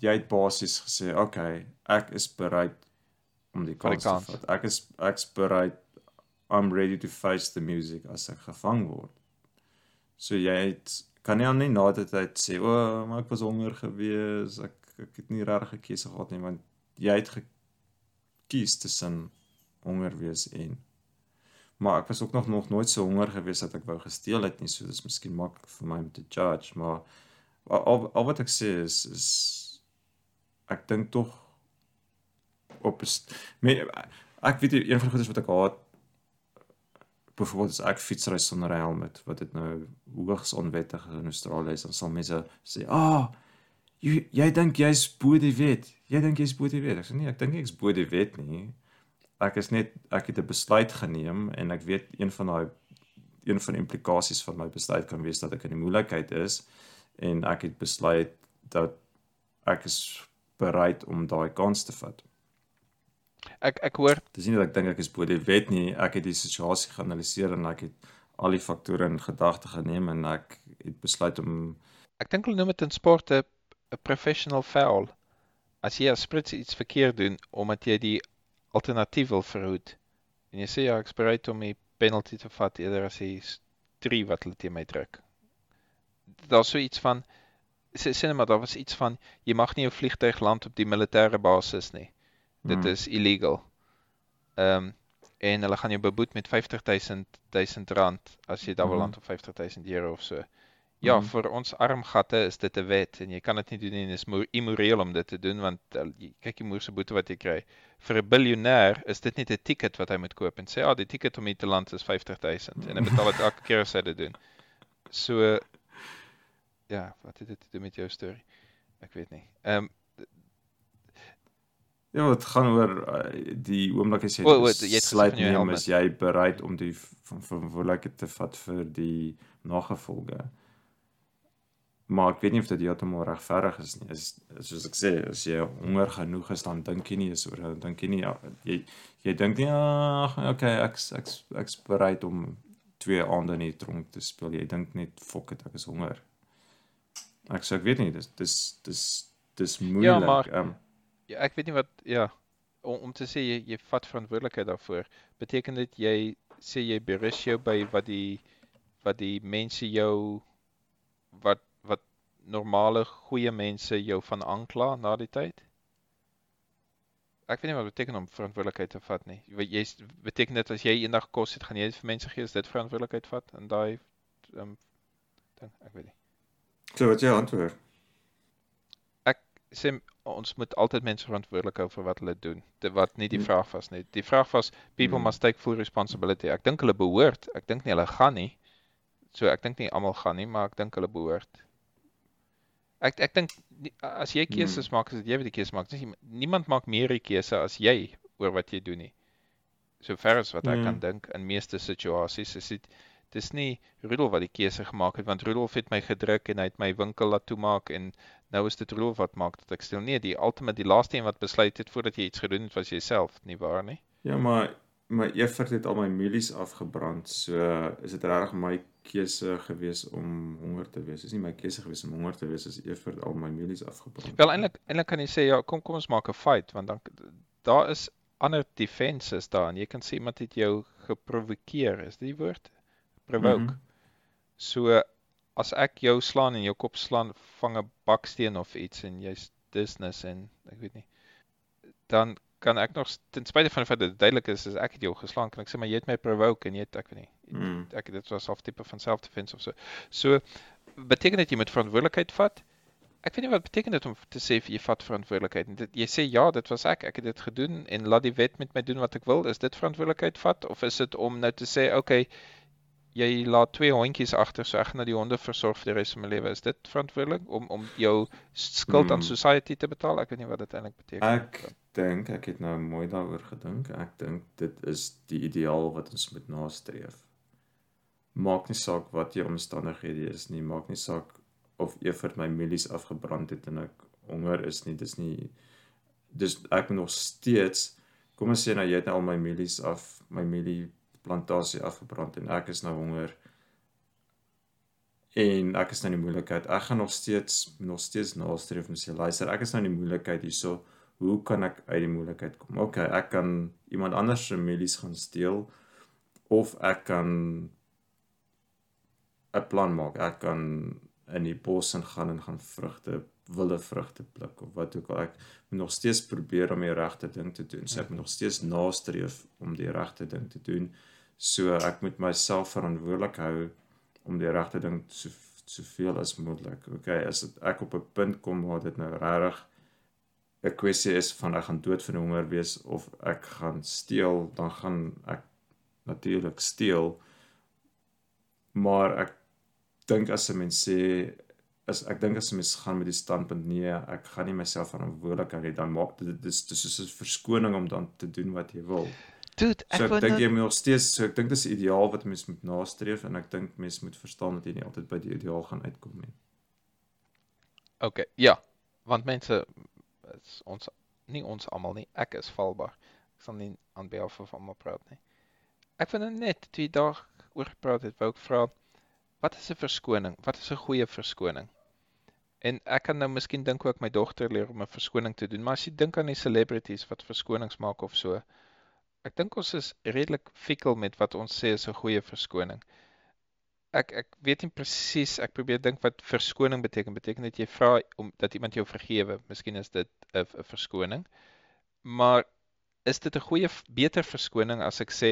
jy het basies gesê, "Oké, okay, ek is bereid om die kans te vat. Ek is ek's bereid I'm ready to face the music as ek gevang word." So jy het kan nie aan nie na dit tyd sê, "O, oh, maar ek was honger gewees. Ek ek het nie regtig gekies gehad nie want jy het gekies tussen honger wees en maar ek was ook nog nog nooit so honger gewees dat ek wou gesteel het nie so dis miskien maklik vir my om te judge maar al, al wat ek sê is is ek dink tog op is me, ek weet een van die goedes wat ek haat byvoorbeeld as ek fietsry sonder helm met wat dit nou hoogs onwettig in Australië is dan sal mense sê ah oh, jy jy dink jy's bo die wet. Jy dink jy's bo die wet. Ek sê nee ek dink ek's bo die wet nie. Ek is net ek het 'n besluit geneem en ek weet een van daai een van die implikasies van my besluit kan wees dat ek in die moeilikheid is en ek het besluit dat ek is bereid om daai kans te vat. Ek ek hoor dis nie dat ek dink ek is bo die wet nie, ek het die situasie geanaliseer en ek het al die faktore in gedagte geneem en ek het besluit om ek dink hulle noem dit in sport 'n professional foul. As jy as sprits iets verkeerd doen omdat jy die alternatief wil verhoed. En jy sê ja, ek bereid om die penalty te vat eerder as die 3 wat hulle teen my druk. Daar's so iets van sê net maar daar was iets van jy mag nie 'n vliegtuig land op die militêre basis nie. Dit hmm. is illegal. Ehm um, en hulle gaan jou beboet met 50000 1000 rand as jy daar wil hmm. land op 50000 euro of so. Ja, mm. vir ons armgatte is dit 'n wet en jy kan dit nie doen nie. Dit is immoreel om dit te doen want uh, kyk jy moer se boete wat jy kry. Vir 'n biljoenêr is dit net 'n ticket wat hy moet koop en sê ja, die ticket om hier te land is 50000 en hy betaal dit elke keer as hy dit doen. So ja, wat het dit te doen met jou storie? Ek weet nie. Ehm um, Ja, dit gaan oor uh, die oomblik as jy oh, oh, sluit nie om is jy bereid om die verantwoordelikheid te vat vir die nagevolge maar ek weet nie of dit heeltemal regverdig is nie. Is soos ek sê, as jy honger genoeg is dan dink jy nie eens oor dan dink jy nie ja, jy jy dink nie ag okay, ek ek ek's bereid om twee aande in die tronk te speel. Jy dink net fok dit ek is honger. Ek sê ek weet nie, dis dis dis dis moeilik. Ja, maar um, ja, ek weet nie wat ja om, om te sê jy jy vat verantwoordelikheid daarvoor. Beteken dit jy sê jy berus jou by wat die wat die mense jou wat normale goeie mense jou van aankla na die tyd? Ek weet nie wat beteken om verantwoordelikheid te vat nie. Jy beteken dit as jy eendag kos het, gaan jy dit vir mense gee as dit verantwoordelikheid vat in daai ehm um, ding, ek weet nie. So wat jy antwoord? Ek sê ons moet altyd mense verantwoordelik hou vir wat hulle doen. Dit wat nie die hmm. vraag was nie. Die vraag was people hmm. must take full responsibility. Ek dink hulle behoort. Ek dink nie hulle gaan nie. So ek dink nie almal gaan nie, maar ek dink hulle behoort. Ek ek dink as jy keuses hmm. maak, as jy weet die keuse maak, dis niemand maak meer die keuse as jy oor wat jy doen nie. Sover as wat ek hmm. kan dink in meeste situasies is dit dis nie Rudolf wat die keuse gemaak het want Rudolf het my gedruk en hy het my winkel laat toemaak en nou is dit Rudolf wat maak dat ek stil nee die ultimate die laaste een wat besluit het voordat jy iets gedoen het was jouself nie waar nie Ja maar my Evert het al my mielies afgebrand. So is dit regtig my keuse gewees om honger te wees. Dis nie my keuse gewees om honger te wees as Evert al my mielies afgebrand. Wel eintlik eintlik kan jy sê ja, kom kom ons maak 'n fight want dan daar is ander defenses daar en jy kan sê iemand het jou geprovokeer, is dit die woord? Provoke. Mm -hmm. So as ek jou slaan en jou kop slaan, vang 'n baksteen of iets en jy's disness en ek weet nie dan kan ek nog ten spyte van die feit dat dit duidelik is as ek het jou geslaan kan ek sê maar jy het my provoke en jy het ek weet nie mm. ek dit was half tipe van self defense of so so beteken dit jy moet verantwoordelikheid vat ek weet nie wat beteken dit om te sê jy vat verantwoordelikheid dit, jy sê ja dit was ek ek het dit gedoen en laat die wet met my doen wat ek wil is dit verantwoordelikheid vat of is dit om nou te sê okay jy laat twee hondjies agter, so ek gaan nou die honde versorg vir die res van my lewe. Is dit verantwoordelik om om jou skuld aan Hmm. society te betaal? Ek weet nie wat dit eintlik beteken. Ek dink ek het nou mooi daaroor gedink. Ek dink dit is die ideaal wat ons moet nastreef. Maak nie saak wat jou omstandighede is nie, maak nie saak of Evert my mielies afgebrand het en ek honger is nie. Dis nie dis ek moet nog steeds kom ons sê nou jy het nou al my mielies af, my mielie plantasie afgebrand en ek is nou honger en ek is nou in die moeilikheid. Ek gaan nog steeds nog steeds nastreef en sê luister, ek is nou in die moeilikheid hierso. Hoe kan ek uit die moeilikheid kom? OK, ek kan iemand anders se mielies gaan steel of ek kan 'n plan maak. Ek kan in die bos ingaan en gaan vrugte, wilde vrugte pluk of wat ook al. Ek moet nog steeds probeer om die regte ding te doen. So ek moet nog steeds nastreef om die regte ding te doen. So ek moet myself verantwoordelik hou om die regte ding so soveel as moontlik. Okay, as dit ek op 'n punt kom waar dit nou regtig 'n kwessie is van ek gaan dood van honger wees of ek gaan steel, dan gaan ek natuurlik steel. Maar ek dink as 'n mens sê as ek dink as 'n mens gaan met die standpunt nee, ek gaan nie myself verantwoordelik hou nie, dan maak dit dis dis soos 'n verskoning om dan te doen wat jy wil. Dude, ek So ek dink jy moet nog steeds so ek dink dis 'n ideaal wat mens moet nastreef en ek dink mens moet verstaan dat jy nie altyd by die ideaal gaan uitkom nie. Okay, ja, want mense is ons nie ons almal nie. Ek is valbaar. Ek sal nie aan behalf van almal praat nie. Ek vind dit net twee dae oor gepraat het, wou ek vra wat is 'n verskoning? Wat is 'n goeie verskoning? En ek kan nou miskien dink ook my dogter leer om 'n verskoning te doen, maar as jy dink aan die celebrities wat verskonings maak of so, ek dink ons is redelik fikkel met wat ons sê is 'n goeie verskoning. Ek ek weet nie presies, ek probeer dink wat verskoning beteken. Beteken dit jy vra om dat iemand jou vergewe? Miskien is dit 'n 'n verskoning. Maar is dit 'n goeie beter verskoning as ek sê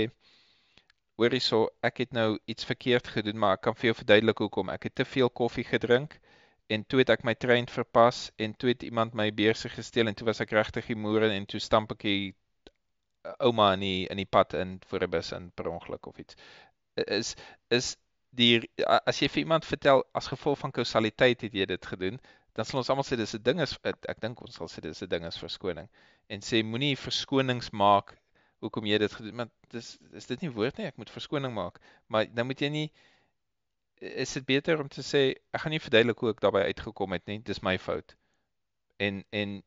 hoor hierso, ek het nou iets verkeerd gedoen, maar ek kan vir jou verduidelik hoekom. Ek het te veel koffie gedrink en toe het ek my trein verpas en toe het iemand my beursie gesteel en toe was ek regtig die moere en toe stamp ek die uh, ouma in die in die pad in voor 'n bus in per ongeluk of iets. Is is die as jy vir iemand vertel as gevolg van kausaliteit het jy dit gedoen, dan sal ons almal sê dis 'n ding is ek dink ons sal sê dis 'n ding is verskoning. En sê moenie verskonings maak hoekom jy dit gedoen want dis is dit nie woord nie ek moet verskoning maak. Maar dan moet jy nie is dit beter om te sê ek gaan nie verduidelik hoe ek daarbey uitgekom het nie dis my fout. En en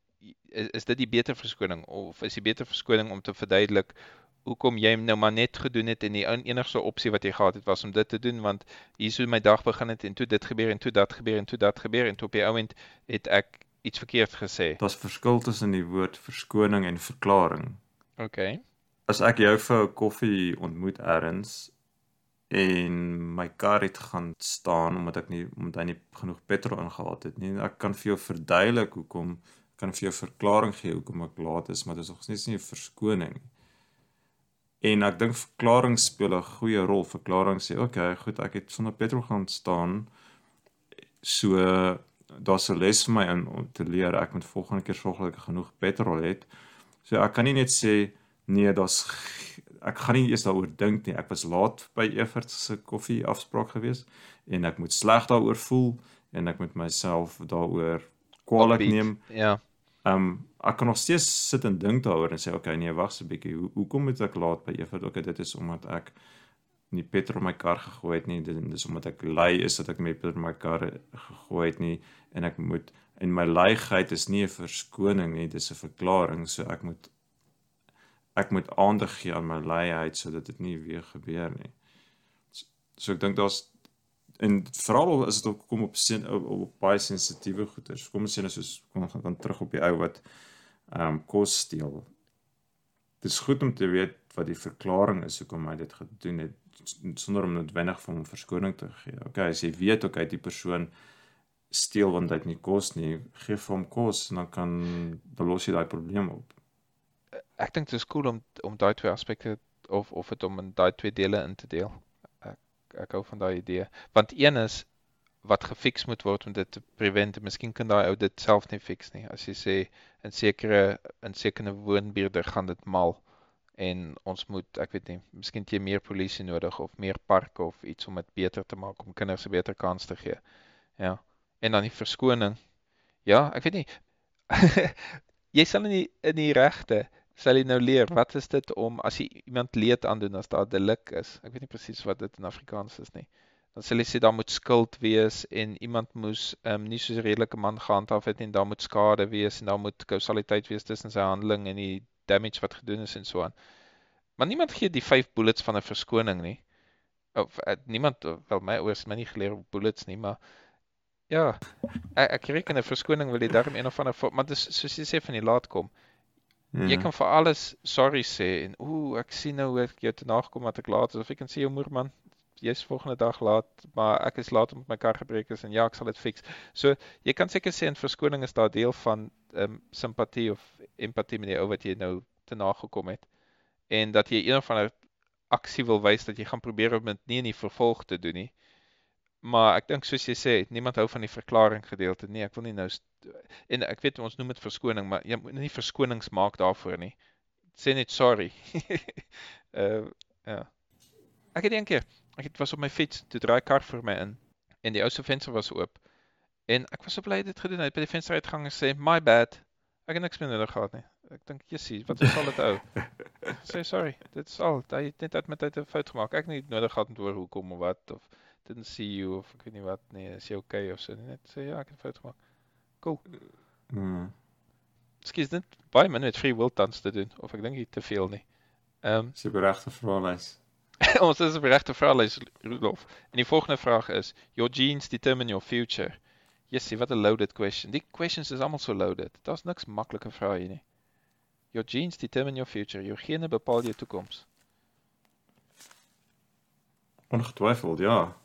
is, is dit die beter verskoning of is die beter verskoning om te verduidelik hoekom jy nou maar net gedoen het en die en- enigste opsie wat jy gehad het was om dit te doen want hier so my dag begin het en toe dit gebeur en toe dat gebeur en toe dat gebeur en toe op die ouend het ek iets verkeerd gesê. Daar's verskil tussen die woord verskoning en verklaring. Okay. As ek jou vir 'n koffie ontmoet elders en my kar het gaan staan omdat ek nie omdat hy nie genoeg petrol ingehaal het nie, ek kan vir jou verduidelik hoekom, ek kan vir jou verklaring gee hoekom ek laat is, maar dit is nog steeds nie 'n verskoning nie. En ek dink verklaring speel 'n goeie rol. Verklaring sê, "Oké, okay, goed, ek het sonder petrol gaan staan." So daar's 'n les vir my in om te leer. Ek moet volgende keer sorg dat ek genoeg petrol het. So ek kan nie net sê nee, daar's ek gaan nie eers daaroor dink nie. Ek was laat by Evert se koffie afspraak gewees en ek moet sleg daaroor voel en ek moet myself daaroor Opbied. neem. Ja. Ehm um, ek kan nog steeds sit en dink daaroor en sê okay, nee, wag 'n bietjie. Hoe hoekom het ek laat by Evert? Okay, dit is omdat ek nie petrol in my kar gegooi het nie. Dit dis omdat ek lui is dat ek nie petrol in my kar gegooi het nie en ek moet en my luiheid is nie 'n verskoning nie, dis 'n verklaring. So ek moet ek moet aandag gee aan my luiheid sodat dit nie weer gebeur nie. So, so ek dink daar's en veral as dit op kom op sen, op, op baie sensitiewe goeder. Kom ons sê nou soos kom ons dan terug op die ou wat ehm um, kos steel. Dit is goed om te weet wat die verklaring is hoekom hy dit gedoen het sonder om noodwendig vir hom verskoning te gee. Okay, as jy weet okay die persoon steel want hy het nie kos nie, gee vir hom kos en dan kan dan los jy daai probleem op. Ek dink dit is cool om om daai twee aspekte of of dit om in daai twee dele in te deel. Ek ek hou van daai idee. Want een is wat gefiks moet word om dit te prevent. Miskien kan daai ou dit self nie fix nie. As jy sê in sekere in sekere woonbuurte gaan dit mal en ons moet, ek weet nie, miskien jy meer polisie nodig of meer parke of iets om dit beter te maak om kinders 'n beter kans te gee. Ja. En dan die verskoning. Ja, ek weet nie. jy sal nie in die regte sal jy nou leer wat is dit om as jy iemand leed aandoen as daar delik is. Ek weet nie presies wat dit in Afrikaans is nie. Dan sal jy sê daar moet skuld wees en iemand moes um, nie soos 'n redelike man gehandhaaf het nie en daar moet skade wees en daar moet kausaliteit wees tussen sy handeling en die damage wat gedoen is en so aan. Maar niemand gee die 5 bullets van 'n verskoning nie. Of uh, niemand wel my ouers my nie geleer op bullets nie, maar ja, ek, ek reken 'n verskoning wil jy darm een of ander maar dis soos jy sê van die laat kom. Hmm. Jy kan vir alles sorry sê en ooh, ek sien nou hoe ek jou te nagekom wat ek laat is of ek kan sê jou moer man, jy's volgende dag laat, maar ek is laat omdat my kar gebreek is en ja, ek sal dit fix. So jy kan seker sê 'n verskoning is daar deel van ehm um, simpatie of empatie met die ou wat jy nou te nagekom het en dat jy een of ander aksie wil wys dat jy gaan probeer om dit nie in die vervolg te doen nie. Maar ek dink soos jy sê, niemand hou van die verklaring gedeelte nie. Ek wil nie nou en ek weet ons noem dit verskoning, maar jy moet nie verskonings maak daarvoor nie. Sê net sorry. uh ja. Ek het een keer, ek het was op my fiets, toe draai kar vir my in en die ou se venster was oop. En ek was so bly dit gedoen het by die venster uitgang en sê my bad. Ek het niks meer nodig gehad nie. Ek dink jessie, wat is al dit ou? Sê sorry, dit is al. Hy het net uit met uit 'n fout gemaak. Ek het nie nodig gehad om te hoor hoekom of wat of didn't see you of ek weet nie wat nie. Is jy okay of so net sê ja, ek het 'n fout gemaak. Cool. Mm. Skies dit baie min met free will tans te doen of ek dink jy te veel nie. Ehm um, 'n regte vraelys. ons is 'n regte vraelys Rudolf. En die volgende vraag is: Your genes determine your future. Jessie, wat 'n loaded question. Die questions is almal so loaded. Daar's niks maklike vrae hier nie. Your genes determine your future. Jou gene bepaal jou toekoms. Ongetwyfeld, ja.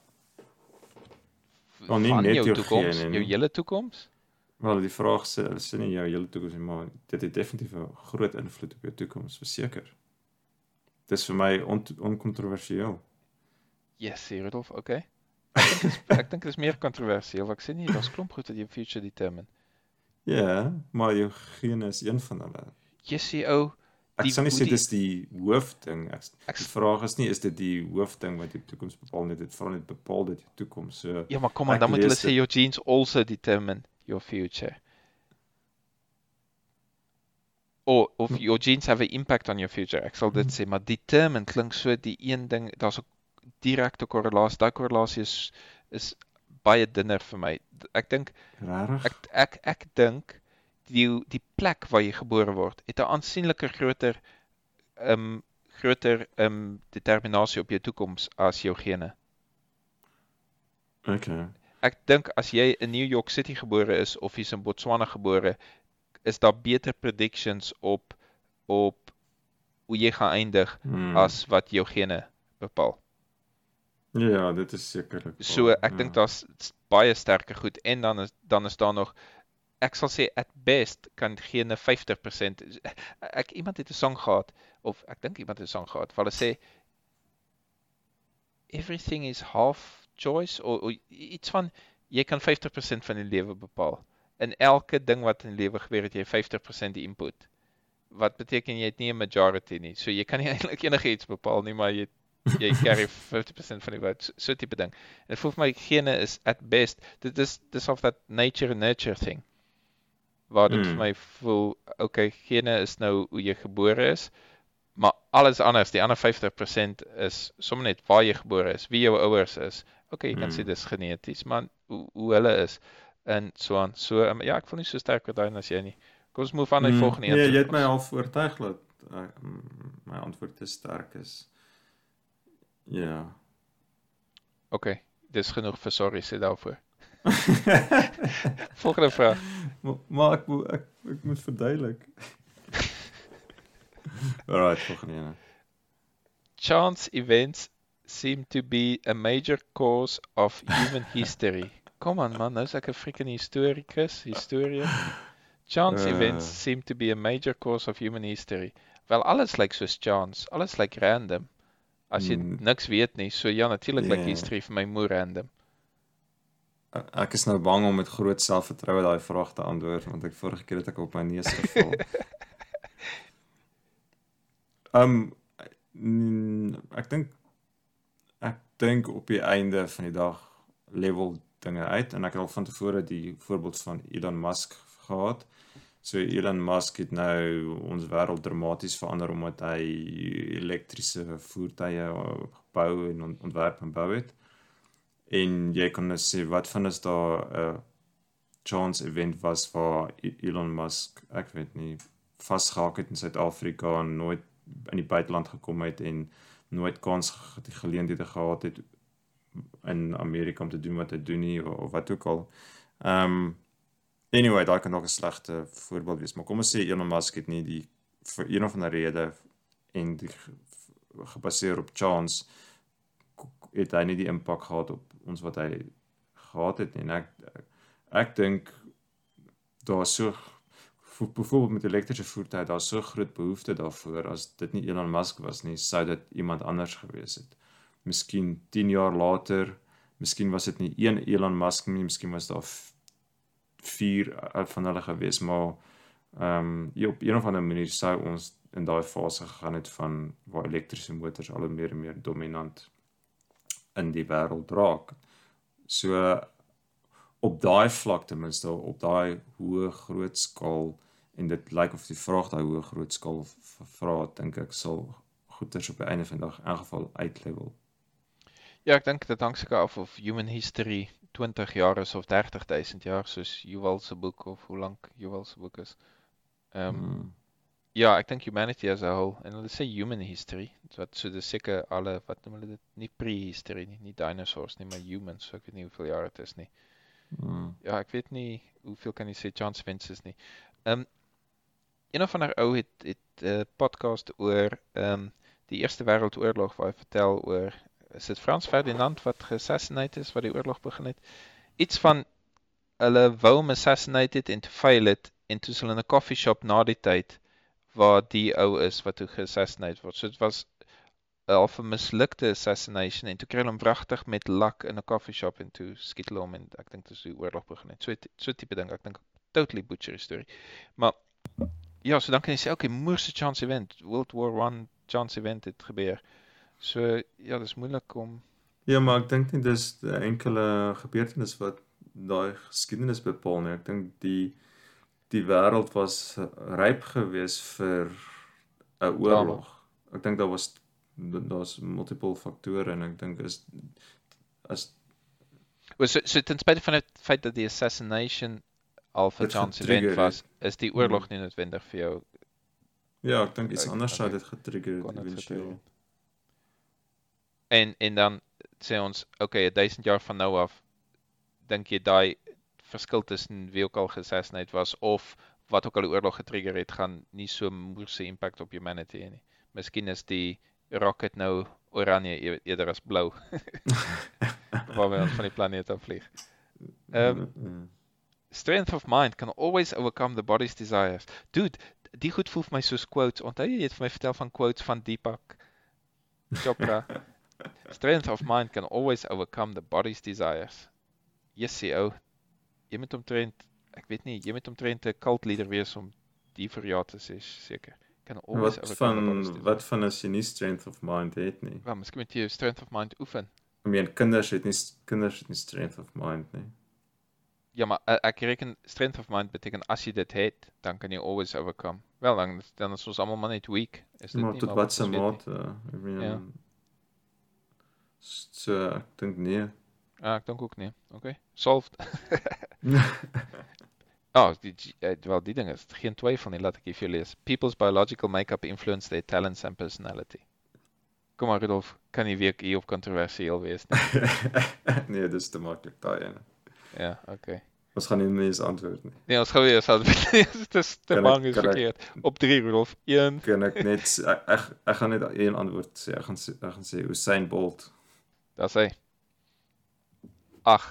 Wel nie net jou toekoms, jou hele toekoms? Wel, die vraag sê, sê nie jou hele toekoms nie, maar dit het definitief 'n groot invloed op jou toekoms, verseker. Dis vir my on onkontroversieel. Yes, Rudolf, okay. Ek dink dit is meer kontroversieel. Ek sê nie daar's klomp goed wat jou future determine. Ja, yeah, maar jou gene is een van hulle. Sê ou Ek sê nie dit is die hoofding. Ek, ek die vraag is nie is dit die hoofding wat jou toekoms bepaal nie, dit val net bepaal dit jou toekoms. So Ja, maar kom aan, dan moet hulle sê your genes also determine your future. Of of your genes have an impact on your future. Ek sal dit hmm. sê, maar determine klink so die een ding, daar's 'n direkte korrelasie. Daai korrelasie is is baie dunner vir my. Ek dink regtig ek ek ek dink die die plek waar jy gebore word het 'n aansienlike groter ehm um, groter ehm um, determinasie op jou toekoms as jou gene. Okay. Ek dink as jy in New York City gebore is of jy's in Botswana gebore, is daar beter predictions op op hoe jy gaan eindig hmm. as wat jou gene bepaal. Ja, dit is sekerlik. So ek ja. dink daar's baie sterker goed en dan is dan is daar nog ek sal sê at best kan geen 50% ek iemand het 'n song gehad of ek dink iemand het 'n song gehad waar hulle sê everything is half choice of, of iets van jy kan 50% van die lewe bepaal. In elke ding wat in lewe gebeur het jy 50% die input. Wat beteken jy het nie 'n majority nie. So jy kan nie eintlik enigiets bepaal nie, maar jy jy carry 50% van die vote so tipe ding. En dit voel vir my gene is at best dit is dis of that nature nurture thing. Waar dit mm. vir my voel okay gene is nou hoe jy gebore is, maar alles anders, die ander 50% is sommer net waar jy gebore is, wie jou ouers is. Okay, jy kan mm. sê dis geneties, maar hoe, hoe hulle is en so aan. So um, ja, ek voel nie so sterk oor daai as jy nie. Kom ons move aan na die mm. volgende een. Nee, jy het my al oortuig dat uh, my antwoord te sterk is. Ja. OK, dis genoeg vir sorry sê daarvoor. Volgende vraag. Maar, maar ek, ek ek moet verduidelik. Alright, volgende een. Chance events seem to be a major cause of human history. Kom aan man, nou's ek 'n freaking historikus, historian. Chance uh. events seem to be a major cause of human history. Wel alles lyk like soos chance, alles lyk like random. As jy hmm. niks weet nie, so ja natuurlik yeah. like history vir my moer random. Ek is nou bang om met groot selfvertroue daai vraag te antwoord want ek vorige keer het ek op my neus geval. Um ek dink ek dink op die einde van die dag level dinge uit en ek het al van tevore die voorbeeld van Elon Musk gehad. So Elon Musk het nou ons wêreld dramaties verander omdat hy elektriese voertuie bou en ontwerp en bou het. En jy kan nou sê wat van is daar 'n uh, chance event was vir Elon Musk, ek weet nie, vasgehak het in Suid-Afrika en nooit in die buiteland gekom het en nooit kans die geleenthede gehad het in Amerika om te doen wat hy doen nie of, of wat ook al. Ehm um, anyway, daai kan nog 'n slegte voorbeeld wees, maar kom ons sê Elon Musk het nie die vir een of ander rede en die gebaseer op chance het hy nie die impak gehad op ons wat hy gehad het nie. En ek ek, ek dink daar so byvoorbeeld met elektriese voertuie daar so groot behoefte daarvoor as dit nie Elon Musk was nie, sou dit iemand anders gewees het miskien 10 jaar later, miskien was dit nie een Elon Musk nie, miskien was daar vier van hulle gewees, maar ehm um, op een of ander manier sou ons in daai fase gegaan het van waar elektriese motors al meer en meer dominant in die wêreld raak. So op daai vlak ten minste op daai hoë groot skaal en dit lyk of die vraag daai hoë groot skaal vra dink ek sal goeders op die einde van die dag in elk geval uitlevel. Ja, ek dink dit hang seker af of human history 20 jaar is of 30000 jaar soos Yuval se boek of hoe lank Yuval se boek is. Ehm um, mm. Ja, ek dink humanity as a whole en hulle sê human history, wat so dis seker alle wat noem hulle dit nie prehistory nie, nie dinosaurs nie, maar humans, so ek weet nie hoeveel jaar dit is nie. Mm. Ja, ek weet nie hoeveel kan jy sê chance fences nie. Ehm um, een of ander ou het het 'n uh, podcast oor ehm um, die Eerste Wêreldoorlog waar hy vertel oor is dit Frans Ferdinand wat geassassinate is wat die oorlog begin het. Iets van hulle wou hom assassinate het en toe fail het en toe hulle in 'n coffee shop na die tyd waar die ou is wat toe geassassinate word. So dit was 'n half 'n mislukte assassination en toe kry hulle hom wragtig met lak in 'n coffee shop en toe skiet hulle hom en ek dink dis die oorlog begin het. So so tipe ding, ek dink totally butcher story. Maar ja, so dan kan jy sê okay, moerse chance event, World War 1 chance event het gebeur. So ja, dis moeilik om Ja, maar ek dink nie dis 'n enkele gebeurtenis wat daai geskiedenis bepaal nie. Ek dink die die wêreld was ryp gewees vir 'n oorlog. Ek dink daar was daar's multiple faktore en ek dink is as was so, so ten spyte van die feit dat die assassination al vir Johnson event was, is die oorlog hmm. nie noodwendig vir jou Ja, ek dink iets anders sou dit getrigger het eventueel. En en dan sê ons, okay, 1000 jaar van nou af dink jy daai verskil tussen wie ook al geassassinate was of wat ook al die oorlog getrigger het, gaan nie so moeëse impak op humanity hê nie. Miskien is die rocket nou oranje e-, eerder as blou. Waar ons van die planeet af vlieg. Ehm um, strength of mind can always overcome the body's desires. Dude, die goed voel vir my soos quotes. Onthou jy het vir my vertel van quotes van Deepak Chopra? Strength of mind can always overcome the body's desires. Jessie ou, jy moet omtrent, ek weet nie, jy moet omtrent 'n cult leader wees om die vir jou te sê seker. Kan always wat van wat van as jy nie strength of mind het nie? Ja, miskien moet jy strength of mind oefen. I mean kinders het nie kinders het nie strength of mind nie. Ja, maar ek reken strength of mind beteken as jy dit het, dan kan jy always overcome. Wel dan dan is ons almal maar net weak. Is dit maar nie? Maar tot wat se mate? I mean ja. So ek dink nee. Ja, ek dink ook nee. Okay. Solved. oh, die wel die ding is geen twyfel nie, laat ek vir jou lees. People's biological makeup influence their talents and personality. Kom maar Rudolf, kan jy weer hier op kontroversieel wees nie? nee, dis te maklik daai ene. Ja, okay. Ons gaan nie meer antwoord nie. Nee, ons gaan weer eens antwoord. dit is te bang is verkeerd. Ek, op 3 Rudolf. 1. Kan ek net ek, ek ek gaan net een antwoord sê. Ek gaan ek gaan sê Usain Bolt. Daar sê. Ag,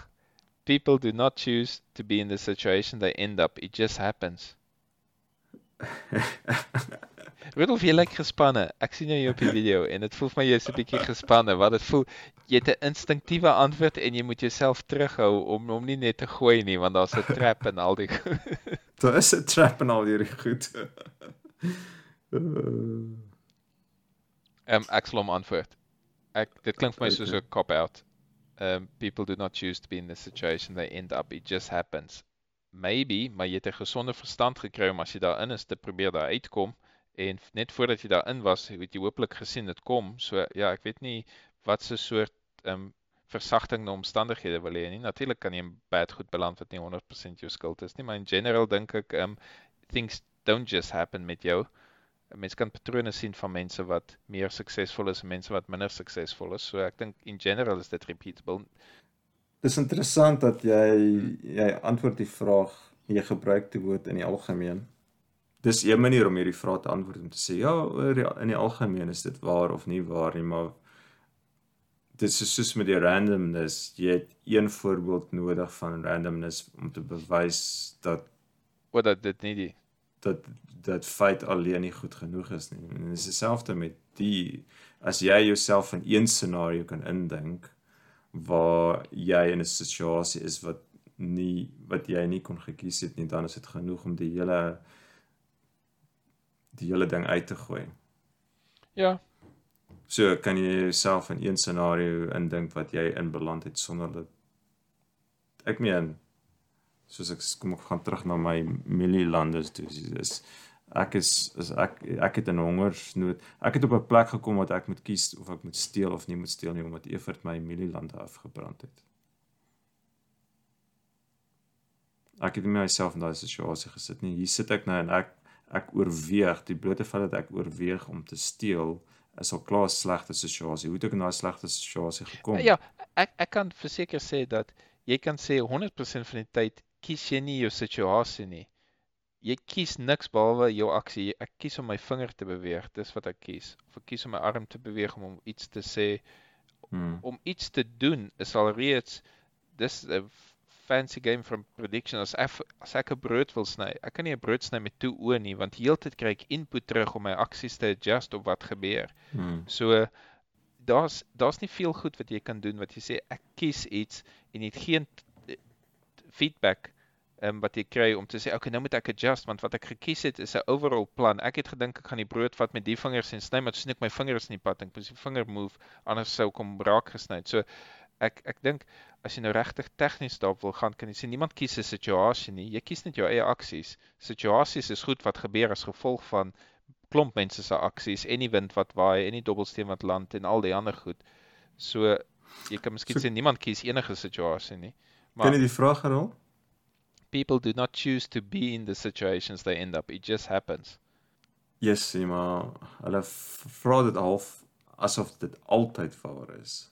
people do not choose to be in the situation they end up. It just happens. Rudolf, jy lyk gespanne. Ek sien jou op die video en dit voel vir my jy's 'n bietjie gespanne. Wat dit voel, jy het 'n instinktiewe antwoord en jy moet jouself terughou om hom nie net te gooi nie want daar's 'n trap en al die Daar is 'n trap en al hierdie goed. Ehm um, ek sal hom antwoord. Ek dit klink vir my soos 'n cop out. Um people do not choose to be in this situation they end up it just happens. Maybe, maar jy het 'n gesonde verstand gekry om as jy daarin is te probeer daar uitkom en net voordat jy daarin was, het jy hopelik gesien dit kom. So ja, ek weet nie wat se soort um versagtende omstandighede wil hê nie. Natuurlik kan jy in bad goed beland wat nie 100% jou skuld is nie, maar in general dink ek um things don't just happen met jou. Mense kan patrone sien van mense wat meer suksesvol is en mense wat minder suksesvol is. So ek dink in general is dit repeatable. Dis interessant dat jy jy antwoord die vraag jy gebruik die woord in die algemeen. Dis 'n manier om hierdie vraag te antwoord om te sê ja, in die algemeen is dit waar of nie waar nie, maar dit is soos met die randomness, jy het een voorbeeld nodig van randomness om te bewys dat wat dat dit nie die dat dat feit alleen nie goed genoeg is nie. En dit is dieselfde met die as jy jouself in een scenario kan indink waar jy in 'n situasie is wat nie wat jy nie kon gekies het nie, dan is dit genoeg om die hele die hele ding uit te gooi. Ja, So kan jy jouself in een scenario indink wat jy in beland het sonder dat ek meen soos ek kom ek gaan terug na my mielielandes toe is ek is, is ek ek het 'n hongersnood. Ek het op 'n plek gekom wat ek moet kies of ek moet steel of nie moet steel nie omdat Evert my mielielande afgebrand het. Ek het myself in daai situasie gesit nie. Hier sit ek nou en ek ek oorweeg die blote feit dat ek oorweeg om te steel is al klaar 'n slegte situasie. Hoe het ek in daai slegte situasie gekom? Ja, ek ek kan verseker sê dat jy kan sê 100% van die tyd kies jy nie jou situasie nie. Jy kies niks behalwe jou aksie. Ek kies om my vinger te beweeg, dis wat ek kies. Of ek kies om my arm te beweeg om, om iets te sê. Hmm. Om iets te doen is al reeds dis 'n fancy game from prediction as ek as ek 'n brood wil sny. Ek kan nie 'n brood sny met twee oë nie want heeltyd kry ek input terug om my aksies te adjust op wat gebeur. Hmm. So daar's daar's nie veel goed wat jy kan doen wat jy sê ek kies iets en jy het geen feedback um, wat jy kry om te sê okay nou moet ek adjust want wat ek gekies het is 'n overall plan. Ek het gedink ek gaan die brood vat met die vingers en sny maar sien ek my vingers in die pad en ek moet die vinger move anders sou kom raak gesny. So ek ek dink as jy nou regtig tegnies daarop wil gaan, kan jy sê niemand kies 'n situasie nie. Jy kies net jou eie aksies. Situasies is goed wat gebeur as gevolg van klomp mense se aksies en die wind wat waai en die dobbelsteen wat land en al die ander goed. So jy kan miskien so, sê niemand kies enige situasie nie. Maar Kan jy die vraag herhaal? People do not choose to be in the situations they end up. It just happens. Yes, maar hulle vra dit half asof dit altyd waar is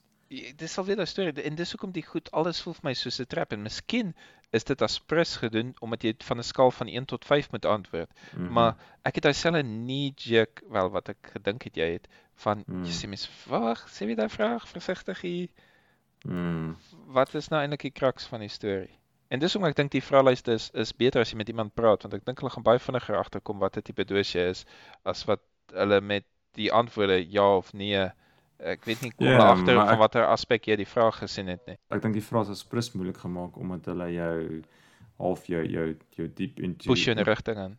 dis al weer 'n storie en dis hoekom die goed alles voel vir my soos 'n trap en miskien is dit as prys gedoen omdat jy van 'n skaal van 1 tot 5 moet antwoord. Mm -hmm. Maar ek het dieselfde knee jerk wel wat ek gedink het jy het van mm. jy sê mens wag, sê wie daai vraag versigtig hier. Mm. Wat is nou eintlik die kraks van die storie? En dis hoekom ek dink die vraelyste is is beter as jy met iemand praat want ek dink hulle gaan baie vinniger agterkom wat 'n tipe dosie is as wat hulle met die antwoorde ja of nee Ek weet nie kom yeah, ja, agter van watter aspek jy die vraag gesien het nie. Ek dink die vraag is prins moeilik gemaak omdat hulle jou half jou jou jou diep into push in 'n rigting in.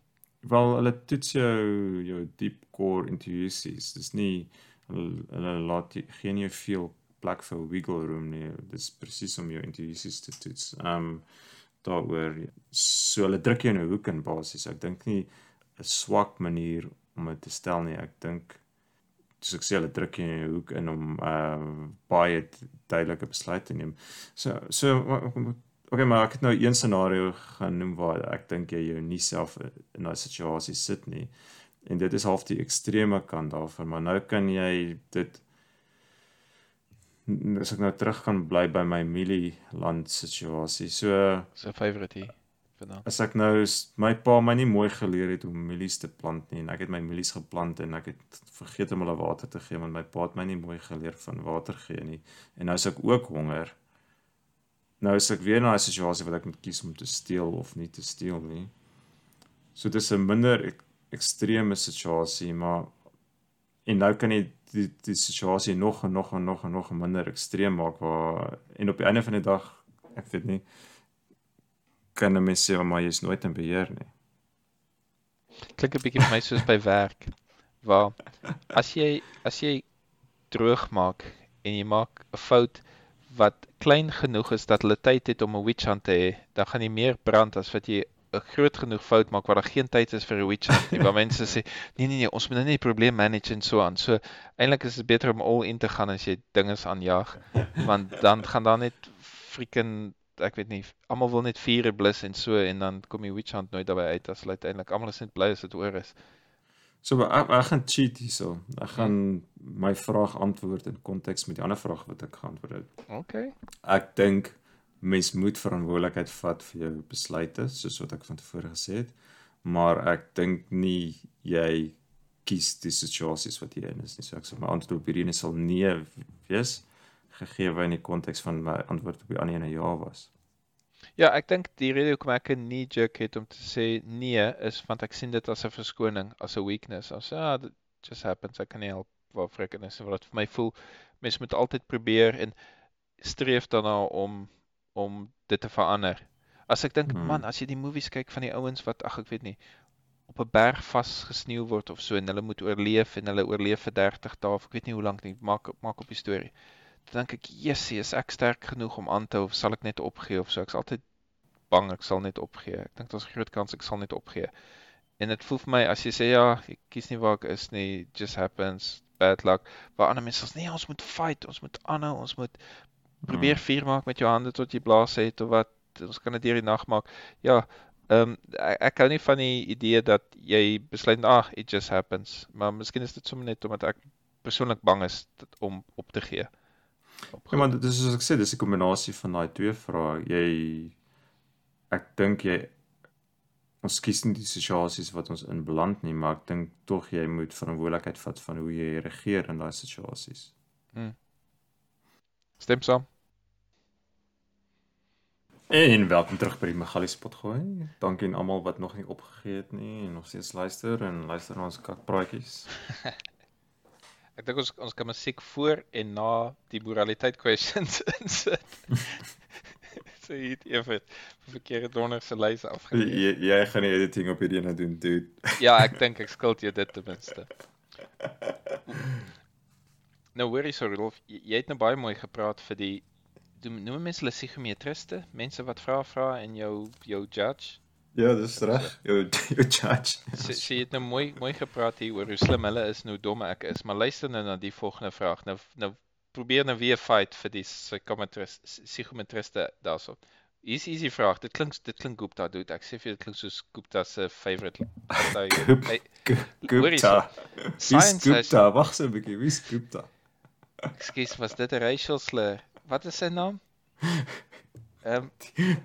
Wel hulle toets jou jou deep core intuitions. Dis nie hulle, hulle laat geen jy veel plek vir wiggle room nie. Dis presies om jou intuitions te toets. Ehm um, daaroor so hulle druk jou in 'n hoek in basies. Ek dink nie 'n swak manier om dit te stel nie. Ek dink soos ek sê hulle druk in 'n hoek in om uh baie duidelike besluite te neem. So so okay, maar ek het nou een scenario genoem waar ek dink jy jou nie self in daai situasie sit nie. En dit is half die ekstreme kant daarvan, maar nou kan jy dit as ek nou terug kan bly by my mielieland situasie. So so favorite hier vandaan. As ek nou my pa my nie mooi geleer het hoe mielies te plant nie en ek het my mielies geplant en ek het vergeet om hulle water te gee want my pa het my nie mooi geleer van water gee nie. En nou is ek ook honger. Nou is ek weer in 'n situasie waar ek moet kies om te steel of nie te steel nie. So dis 'n minder ek, ekstreme situasie, maar en nou kan jy die die situasie nog en nog en nog en nog minder ekstreem maak waar en op die einde van die dag ek weet nie kan 'n mens sê maar jy is nooit in beheer nie. Klink 'n bietjie vir my soos by werk. Waar as jy as jy droog maak en jy maak 'n fout wat klein genoeg is dat hulle tyd het om 'n witch hunt te hê, dan gaan jy meer brand as wat jy 'n groot genoeg fout maak waar daar geen tyd is vir hunt nie. Waar mense sê, nee nee nee, ons moet nou net die probleem manage en so aan. So eintlik is dit beter om al in te gaan as jy dinge aanjaag, want dan gaan daar net freaking ek weet nie, almal wil net vure blus en so en dan kom die witch hunt nooit daarbey uit as hulle uiteindelik almal is net bly as dit oor is. So ek, ek gaan cheat hierso. Ek gaan hmm. my vraag antwoord in konteks met die ander vraag wat ek geantwoord het. Okay. Ek dink mens moet verantwoordelikheid vat vir jou besluite soos wat ek van tevore gesê het, maar ek dink nie jy kies die situasies wat jy in is nie. So ek sê my antwoord op hierdie sal nee wees gegee in die konteks van my antwoord op die ander ene ja was. Ja, ek dink die rede hoekom ek 'n knee jerk het om te sê nee is want ek sien dit as 'n verskoning, as 'n weakness. As ah, it just happens, ek kan nie help waar freaking is wat vir my voel. Mens moet altyd probeer en streef daarna om om dit te verander. As ek dink, hmm. man, as jy die movies kyk van die ouens wat ag ek weet nie op 'n berg vasgesneeu word of so en hulle moet oorleef en hulle oorleef vir 30 dae of ek weet nie hoe lank nie, maak maak op die storie dink ek, "Jessie, is ek sterk genoeg om aan te hou of sal ek net opgee of so?" Ek's altyd bang ek sal net opgee. Ek dink daar's 'n groot kans ek sal net opgee. En dit voel vir my as jy sê ja, ek kies nie waar ek is nie, just happens, bad luck. Maar ander mense sê nee, ons moet fight, ons moet aanhou, ons moet probeer hmm. vuur maak met jou hande tot jy blaas het of wat. Ons kan dit deur die nag maak. Ja, ehm um, ek, ek hou nie van die idee dat jy besluit ag, it just happens. Maar miskien is dit sommer net omdat ek persoonlik bang is om op te gee. Ja, maar dis soos ek sê, dis 'n kombinasie van daai twee vrae. Jy ek dink jy ons kies nie die situasies wat ons in beland nie, maar ek dink tog jy moet verantwoordelikheid vat van hoe jy reageer in daai situasies. Hmm. Stem saam. En welkom terug by die Magali spot gooi. Dankie aan almal wat nog nie opgegee het nie en nog steeds luister en luister na ons kakpraatjies. Ek dink ons ons kan musiek voor en na die moraliteit questions insit. so hier effe verkeerde donder se lys afgeneem. Jy jy gaan die editing op hierdie ene doen, dude. ja, ek dink ek skuld jou dit ten minste. Nou hoorie so Rolf, jy, jy het nou baie mooi gepraat vir die noem mense hulle psigometriste, mense wat vra vra en jou jou judge. Ja, dis reg. Jou jou judge. Sy sy het nou mooi mooi gepraat hier oor hoe slim hulle is en hoe dom ek is, maar luister nou na die volgende vraag. Nou nou probeer nou weer fight vir die psychometrist psigometriste daarso. Is easy vraag. Dit klink dit klink Gupta doet. Ek sê vir dit klink soos Gupta se favorite. Gupta. Science Gupta. Wag so 'n bietjie. Wie's Gupta? Ekskuus, was dit 'n racial slur? Wat is sy naam? Ehm um,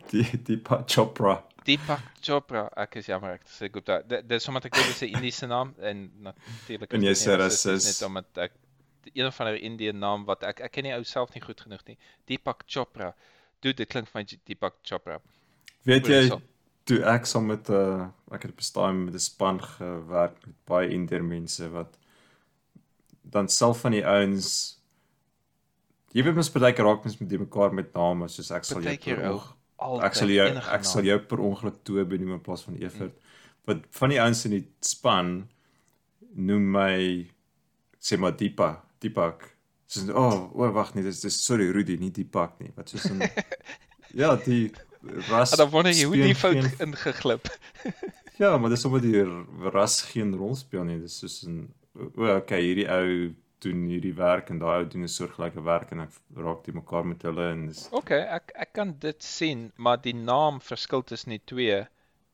die die Chopra. Deepak Chopra, ek is jammer ek sê Gupta. Dis sommer ek dink dis 'n Indiese naam en natuurlik is dit net omdat ek een van hulle Indiese naam wat ek ek ken nie ou self nie goed genoeg nie. Deepak Chopra. Dude, dit klink vir my Deepak Chopra. Weet jy toe ek saam met 'n uh, eh, ek het bestaan met 'n span gewerk met baie Indiese mense wat dan self van die ouens jy weet mens baie keer raak mens met mekaar met name soos ek sal jou altyd ek sal jou ek sal jou per ongeluk toe benoem in plaas van Evert. Mm. Wat van die ouens in die span noem my sê maar Deepa, Deepak. Sê o, oh, o oh, wag nee, dis dis sorry Rudy, nie Deepak nie. Wat soos 'n Ja, die ras. Dan wonder jy hoe die fout geen, ingeglip. ja, maar dis sommer die ras geen rol speel nie. Dis soos 'n o, okay, hierdie ou doen hierdie werk en daai ou doen 'n soortgelyke werk en ek raak dit mekaar met hulle en dis Okay, ek ek kan dit sien, maar die naam verskil tussen die twee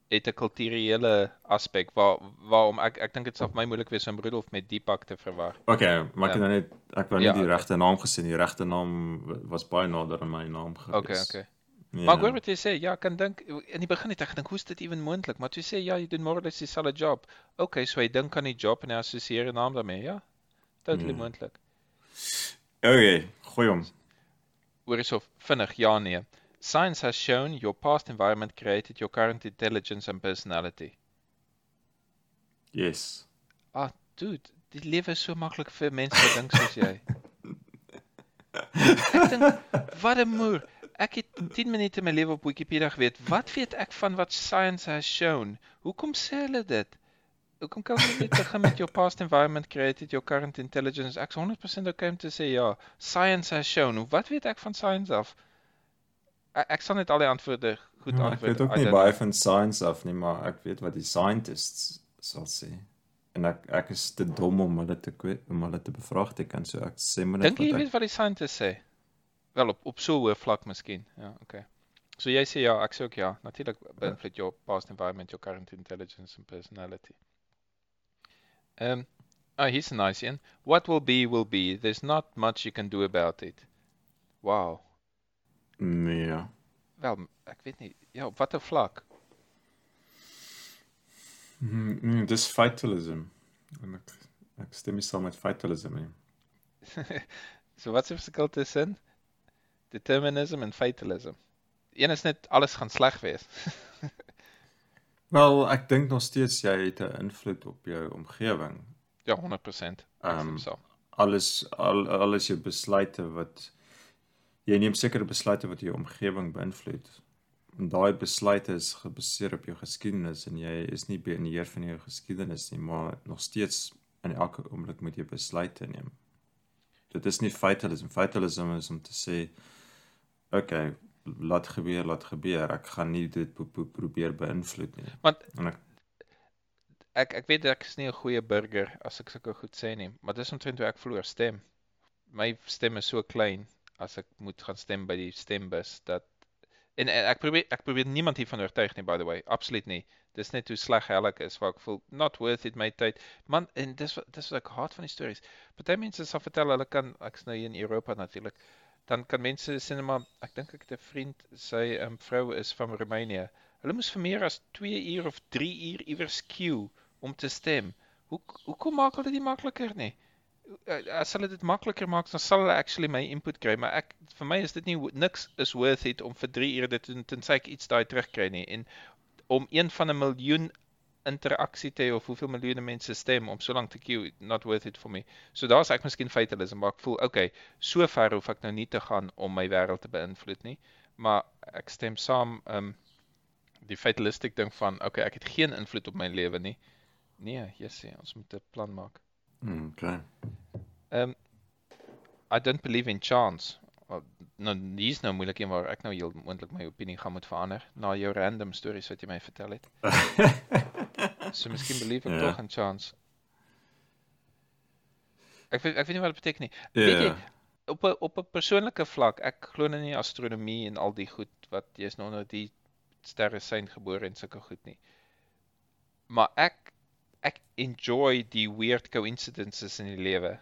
het 'n kulturele aspek waar waarom ek ek dink dit sal vir my moeilik wees om Rudolf met Deepak te verwar. Okay, maar ek ja. nou net ek wou nie ja, die regte okay. naam gesien, die regte naam was baie nader aan my naam gewees. Okay, okay. Ja. Maar hoor wat jy sê, ja, kan dink in die begin het ek gedink hoe's dit ewen moontlik, maar jy sê ja, jy doen more or less dieselfde job. Okay, so jy dink aan die job en jy assosieer 'n naam daarmee, ja? Totally hmm. moontlik. Okay, gooi hom. Oor is of vinnig ja nee. Science has shown your past environment created your current intelligence and personality. Yes. Ah, dude, dit lewe is so maklik vir mense wat dink soos jy. ek dink wat 'n moer. Ek het 10 minute my lewe op Wikipedia geweet. Wat weet ek van wat science has shown? Hoekom sê hulle dit? Hoekom kan jy net begin met your past environment created your current intelligence? Ek's 100% okay om te sê ja. Science has shown. Wat weet ek van science af? Ek, ek sal net al die antwoorde goed Ja, ek antwoord. weet ook nie baie van science af nie, maar ek weet wat die scientists sal sê. En ek ek is te dom om hulle te kwe- om hulle te bevraagteken, so ek sê maar net Dink jy ek weet wat die scientists sê? Wel op op so 'n hoë vlak miskien. Ja, okay. So jy sê ja, ek sê ook ja. Natuurlik beïnvloed your past environment your current intelligence and personality. Um oh, here's a nice one. What will be will be. There's not much you can do about it. Wow. nee. Wel, ek weet nie. Ja, op watter vlak? Mm, mm, dis fatalism. En ek ek stem saam met fatalism nie. so wat is die verskil tussen determinism en fatalism? Een is net alles gaan sleg wees. Wel, ek dink nog steeds jy het 'n invloed op jou omgewing. ja, 100%. Ek Ehm, um, so. Alles al alles jou besluite wat jy neem sekere besluite wat jou omgewing beïnvloed. En daai besluite is gebaseer op jou geskiedenis en jy is nie beheer van jou geskiedenis nie, maar nog steeds in elke oomblik moet jy besluite neem. Dit is nie fatalism. Fatalism is om te sê okay, laat gebeur, laat gebeur. Ek gaan nie dit pro pro probeer beïnvloed nie. Want En ek ek ek weet ek is nie 'n goeie burger as ek sulke goed sê nie, maar dis omtrent hoe ek verloor stem. My stem is so klein as ek moet gaan stem by die stembus dat en, en ek probeer ek probeer niemand hiervan oortuig nie by the way, absoluut nie. Dis net hoe sleg hel ek is waar ek voel not worth it my tyd. Man, en dis dis wat ek haat van die stories. Party mense sal vertel hulle kan ek's nou hier in Europa natuurlik. Dan kan mense sê net maar ek dink ek het 'n vriend, sy um, vrou is van Roemenië. Hulle moes vir meer as 2 uur of 3 uur iewers queue om te stem. Hoe hoekom maak hulle dit nie makliker nie? Uh, As hulle dit makliker maak, dan sal hulle actually my input kry, maar ek vir my is dit nie niks is worth it om vir 3 ure dit te doen tensy ek iets daai terugkry nie. En om een van 'n miljoen interaksie te hê of hoeveel miljoene mense stem om so lank te queue, not worth it for me. So daar's ek miskien fatalism, maar ek voel okay, so ver hoef ek nou nie te gaan om my wêreld te beïnvloed nie. Maar ek stem saam um die fatalistic ding van okay, ek het geen invloed op my lewe nie. Nee, jessie, ons moet 'n plan maak. mm, okay. Um I don't believe in chance. Nou hier's nou moeilik een waar ek nou heel moontlik my opinie gaan moet verander na jou random stories wat jy my vertel het. So miskien believe ek Ja. tog in chance. Ek weet ek weet nie wat dit beteken nie. Weet jy, Ja. op 'n op 'n persoonlike vlak, ek glo nou nie in astronomie en al die goed wat jy's nou onder die sterre sein gebore en sulke goed nie. Maar ek ek enjoy die weird coincidences in die lewe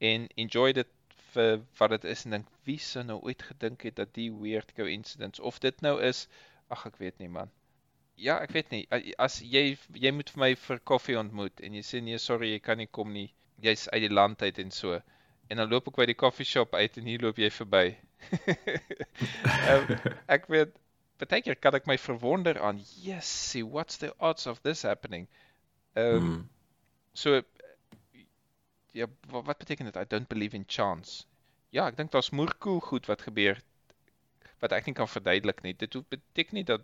en enjoy dit vir wat dit is en dink wie sou nou ooit gedink het dat die weird coincidence of dit nou is ag ek weet nie man. Ja, ek weet nie. As jy jy moet vir my vir koffie ontmoet en jy sê nee, sorry, jy kan nie kom nie. Jy's uit die land uit en so. En dan loop ek by die koffie shop uit en hier loop jy verby. um, ek weet baie keer kan ek my verwonder aan, "Jessie, what's the odds of this happening?" Ehm um, Mm. so ja, wat, wat beteken dit? I don't believe in chance. Ja, ek dink daar's moerkoel goed wat gebeur wat ek nie kan verduidelik nie. Dit beteken nie dat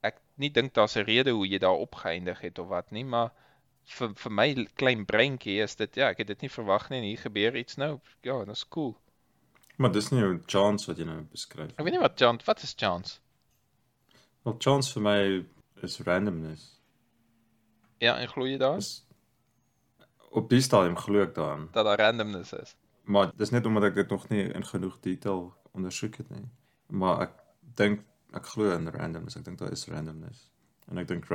ek nie dink daar's 'n rede hoe jy daar opgeëindig het of wat nie, maar vir vir my klein breintjie is dit ja, ek het dit nie verwag nie en hier gebeur iets nou. Ja, dit is cool. Maar dis nie 'n chance wat jy nou beskryf. Ek weet nie wat chance, wat is chance? Wel chance vir my is randomness. Ja, en glo jy daar Dis op die stadium glo ek daaraan, dat daar randomness is? maar dis net omdat ek dit nog nie in genoeg detail ondersoek het nie. Maar ek dink ek glo in randomness. Ek dink daar is randomness. En ek dink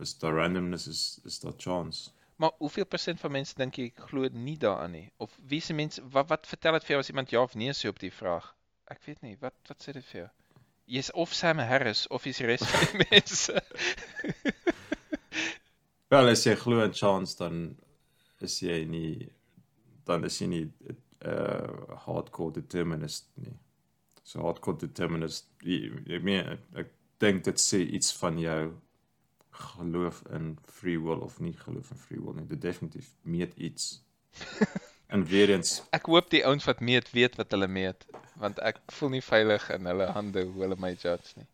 is daar randomness is is daar chance. Maar hoeveel persent van mense dink jy glo nie daaraan nie? Of wie se mense wat wat vertel dit vir jou as iemand ja of nee sê op die vraag? Ek weet nie, wat wat sê dit vir jou? Jy's of Sam Harris of is die res van die mense. Wel as jy glo in chance dan is jy nie dan is jy nie 'n uh, hardcore determinist nie. So hardcore determinist jy- ek meen ek, ek dink dit sê iets van jou geloof in free will of nie geloof in free will nie. Dit definitief meet iets. en weer eens Ek hoop die ouens wat meet weet wat hulle meet, want ek voel nie veilig in hulle hande hoe hulle my judge nie.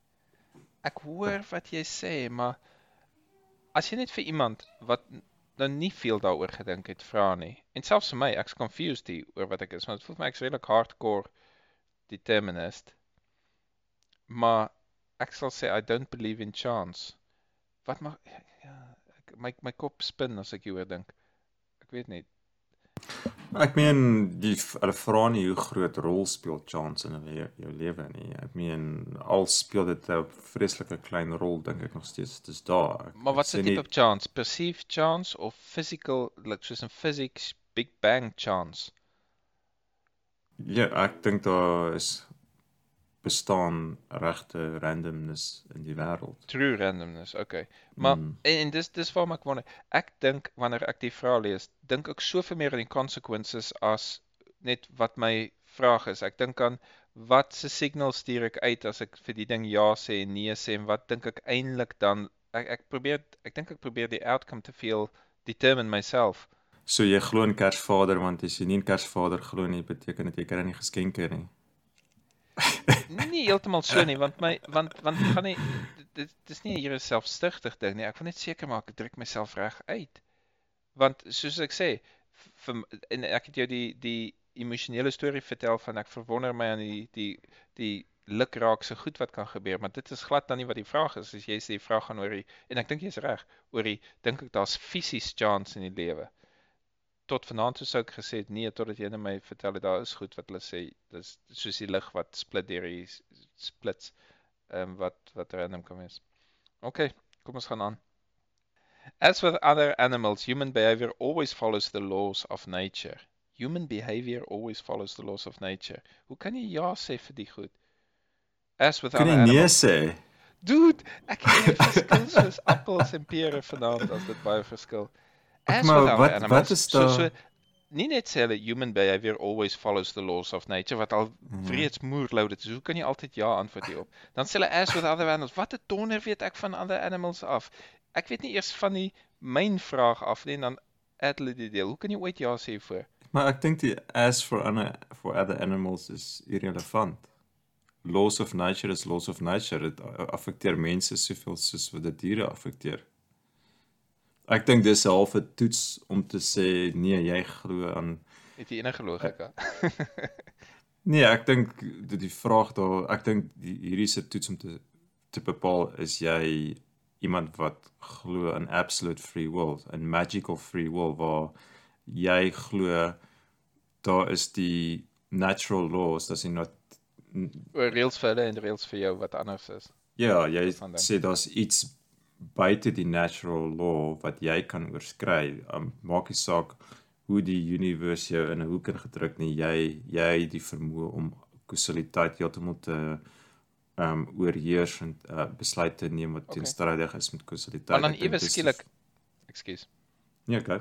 Ek hoor wat jy sê, maar as jy net vir iemand wat nou nie veel daaroor gedink het vra nie. En selfs vir my, ek's confused hier oor wat ek is, want dit voel vir my ek's redelik hardcore determinist. Maar ek sal sê I don't believe in chance. Wat mag ja, ek, my my kop spin as ek hieroor dink. Ek weet nie. Ek meen die hulle vra nie hoe groot rol speel chance in le jou lewe nie. Ek meen al speel dit 'n vreeslike klein rol dink ek nog steeds. Dis daar. Ek, Maar wat se tipe op chance? Perceived chance of physical like soos in physics big bang chance? Ja, ek dink daar is bestaan regte randomness in die wêreld. True randomness. Okay. Maar Mm. en, en dis dis waarom ek wonder. Ek dink wanneer ek die vraag lees, dink ek soveel meer aan die consequences as net wat my vraag is. Ek dink aan wat se signal stuur ek uit as ek vir die ding ja sê en nee sê en wat dink ek eintlik dan ek ek probeer ek dink ek probeer die outcome te feel determine myself. So jy glo in Kersvader want as jy nie in Kersvader glo nie, beteken dit jy kry nie geskenke nie. Nie heeltemal so nie, want my want want dit gaan nie dit dis nie hier 'n selfsugtig ding nie. Ek wil net seker maak ek druk myself reg uit. Want soos ek sê, vir en ek het jou die die emosionele storie vertel van ek verwonder my aan die die die lukraak se goed wat kan gebeur, maar dit is glad dan nie wat die vraag is. As jy sê die vraag gaan oor die en ek dink jy's reg, oor die dink ek daar's fisies chance in die lewe. Tot vanaand sou ek gesê het nee totdat jy net my vertel het daar is goed wat hulle sê dis soos die lig wat split deur die splits ehm um, wat wat random kan wees. OK, kom ons gaan aan. As with other animals, human behavior always follows the laws of nature. Human behavior always follows the laws of nature. Hoe kan jy ja sê vir die goed? As with Kan other jy nee animals. sê? Dude, ek het verskil soos appels en pere vanaand as dit baie verskil. As maar with other wat- animals, wat is so, daar- so nie net sê hulle human behavior always follows the laws of nature wat al Mhm. vreeds moerlouded is. Hoe kan jy altyd ja antwoord hierop? Dan sê hulle as with other animals. Wat 'n donder weet ek van other animals af? Ek weet nie eers van die myn vraag af nie en dan add hulle die deel. Hoe kan jy ooit ja sê voor? Maar ek dink die as for other for other animals is irrelevant. Laws of nature is laws of nature. Dit affekteer mense soveel soos wat dit diere affekteer. Ek dink dis 'n halfe toets om te sê nee, jy glo aan Het jy enige logika? Nee, ek dink dit die vraag daar, ek dink die hierdie se toets om te te bepaal is jy iemand wat glo in absolute free will, in magical free will waar jy glo daar is die natural laws, dis nie Oor reëls vir hulle en reëls vir jou wat anders is. ja, jy sê daar's iets buite die natural law wat jy kan oorskry. Um, maak nie saak hoe die universe jou in 'n hoek ingedruk nie. Jy jy die vermoë om kausaliteit heeltemal te ehm um, oorheers en uh, besluite neem wat Okay. teenstrydig is met kausaliteit. Maar dan ewe skielik, ekskuus. Nee, okay.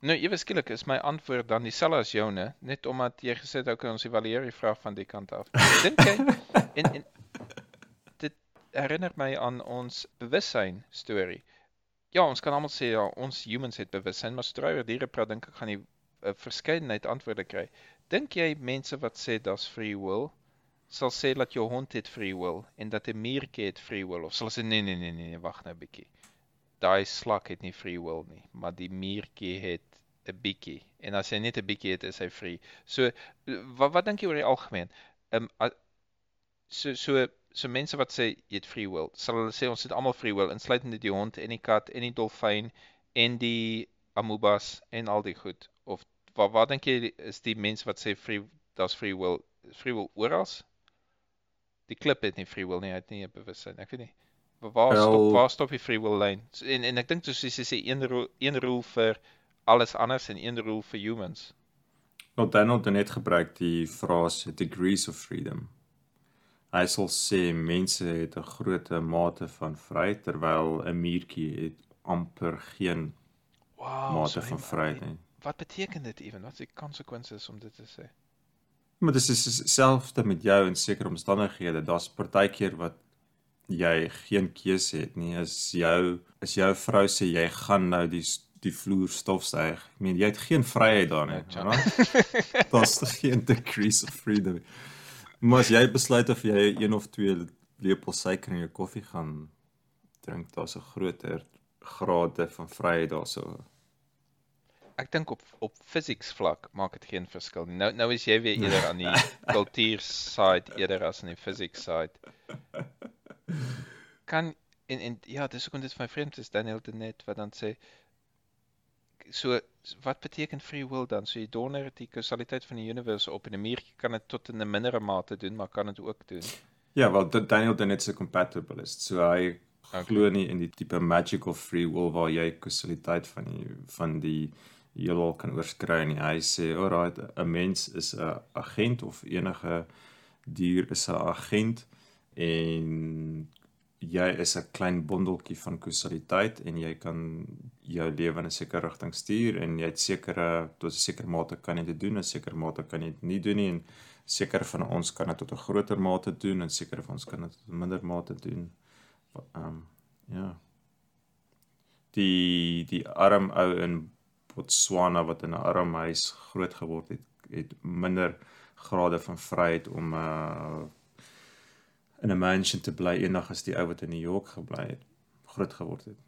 Nou ewe skielik is my antwoord dan dieselfde as joune, net omdat jy gesê het okay, ons evalueer die vraag van die kant af. Dink jy en en herinner my aan ons bewussyn storie. Ja, ons kan almal sê ja, ons humans het bewussyn, maar sodra oor diere praat, dink ek gaan jy 'n verskeidenheid antwoorde kry. Dink jy mense wat sê daar's free will sal sê dat jou hond het free will en dat 'n muurtjie het free will of sal sê nee nee nee nee, wag nou 'n bietjie. Daai slak het nie free will nie, maar die muurtjie het 'n bietjie. En as hy net 'n bietjie het, is hy free. So wat wat dink jy oor die algemeen? Ehm um, so so so mense wat sê jy het free will, sal hulle sê ons het almal free will, insluitende die hond en die kat en die dolfyn en die amoebas en al die goed. Of wat wat dink jy is die mense wat sê free daar's free will, free will oral? Die klip het nie free will nie, hy het nie 'n bewussyn. Ek weet nie. Waar stop waar stop die free will lyn? En en ek dink soos jy sê een rule een rule vir alles anders en een rule vir humans. Wel Donald het net gebruik die frase degrees of freedom. Hy sal sê mense het 'n groot mate van vryheid terwyl 'n muurtjie het amper geen Wow, mate sorry, van vryheid nie. Wat beteken dit ewen? Wat is die consequences om dit te sê? Maar dis is dieselfde met jou in sekere omstandighede. Daar's partykeer wat jy geen keuse het nie. As jou as jou vrou sê jy gaan nou die die vloer stofsuig. Ek meen jy het geen vryheid daar nie. Ja? Daar's geen degrees of freedom. Maar as jy besluit of jy een of twee lepels suiker in jou koffie gaan drink, daar's 'n groter grade van vryheid daarso. Ek dink op op physics vlak maak dit geen verskil nie. Nou nou is jy weer eerder aan die kultuur side eerder as aan die physics side. Kan en en ja, dis hoekom dit vir my vreemd is Daniel de net wat dan sê so wat beteken free will dan? So jy donder die kausaliteit van die universe op en 'n muur kan dit tot in 'n mindere mate doen, maar kan dit ook doen. Ja, wel Daniel de net se compatibilist. So hy okay. glo nie in die tipe magical free will waar jy kausaliteit van die van die heelal kan oorskry nie. Hy sê, "Alright, 'n mens is 'n agent of enige dier is 'n agent en jy is 'n klein bondeltjie van kausaliteit en jy kan jou lewe in 'n sekere rigting stuur en jy het sekere tot 'n sekere mate kan jy dit doen, 'n sekere mate kan jy dit nie doen nie en sekere van ons kan dit tot 'n groter mate doen en sekere van ons kan dit tot 'n minder mate doen. Ehm um, ja. Die die arm ou in Botswana wat in 'n arm huis groot geword het, het minder grade van vryheid om uh in 'n mansion te bly eendag as die ou wat in New York gebly het, groot geword het.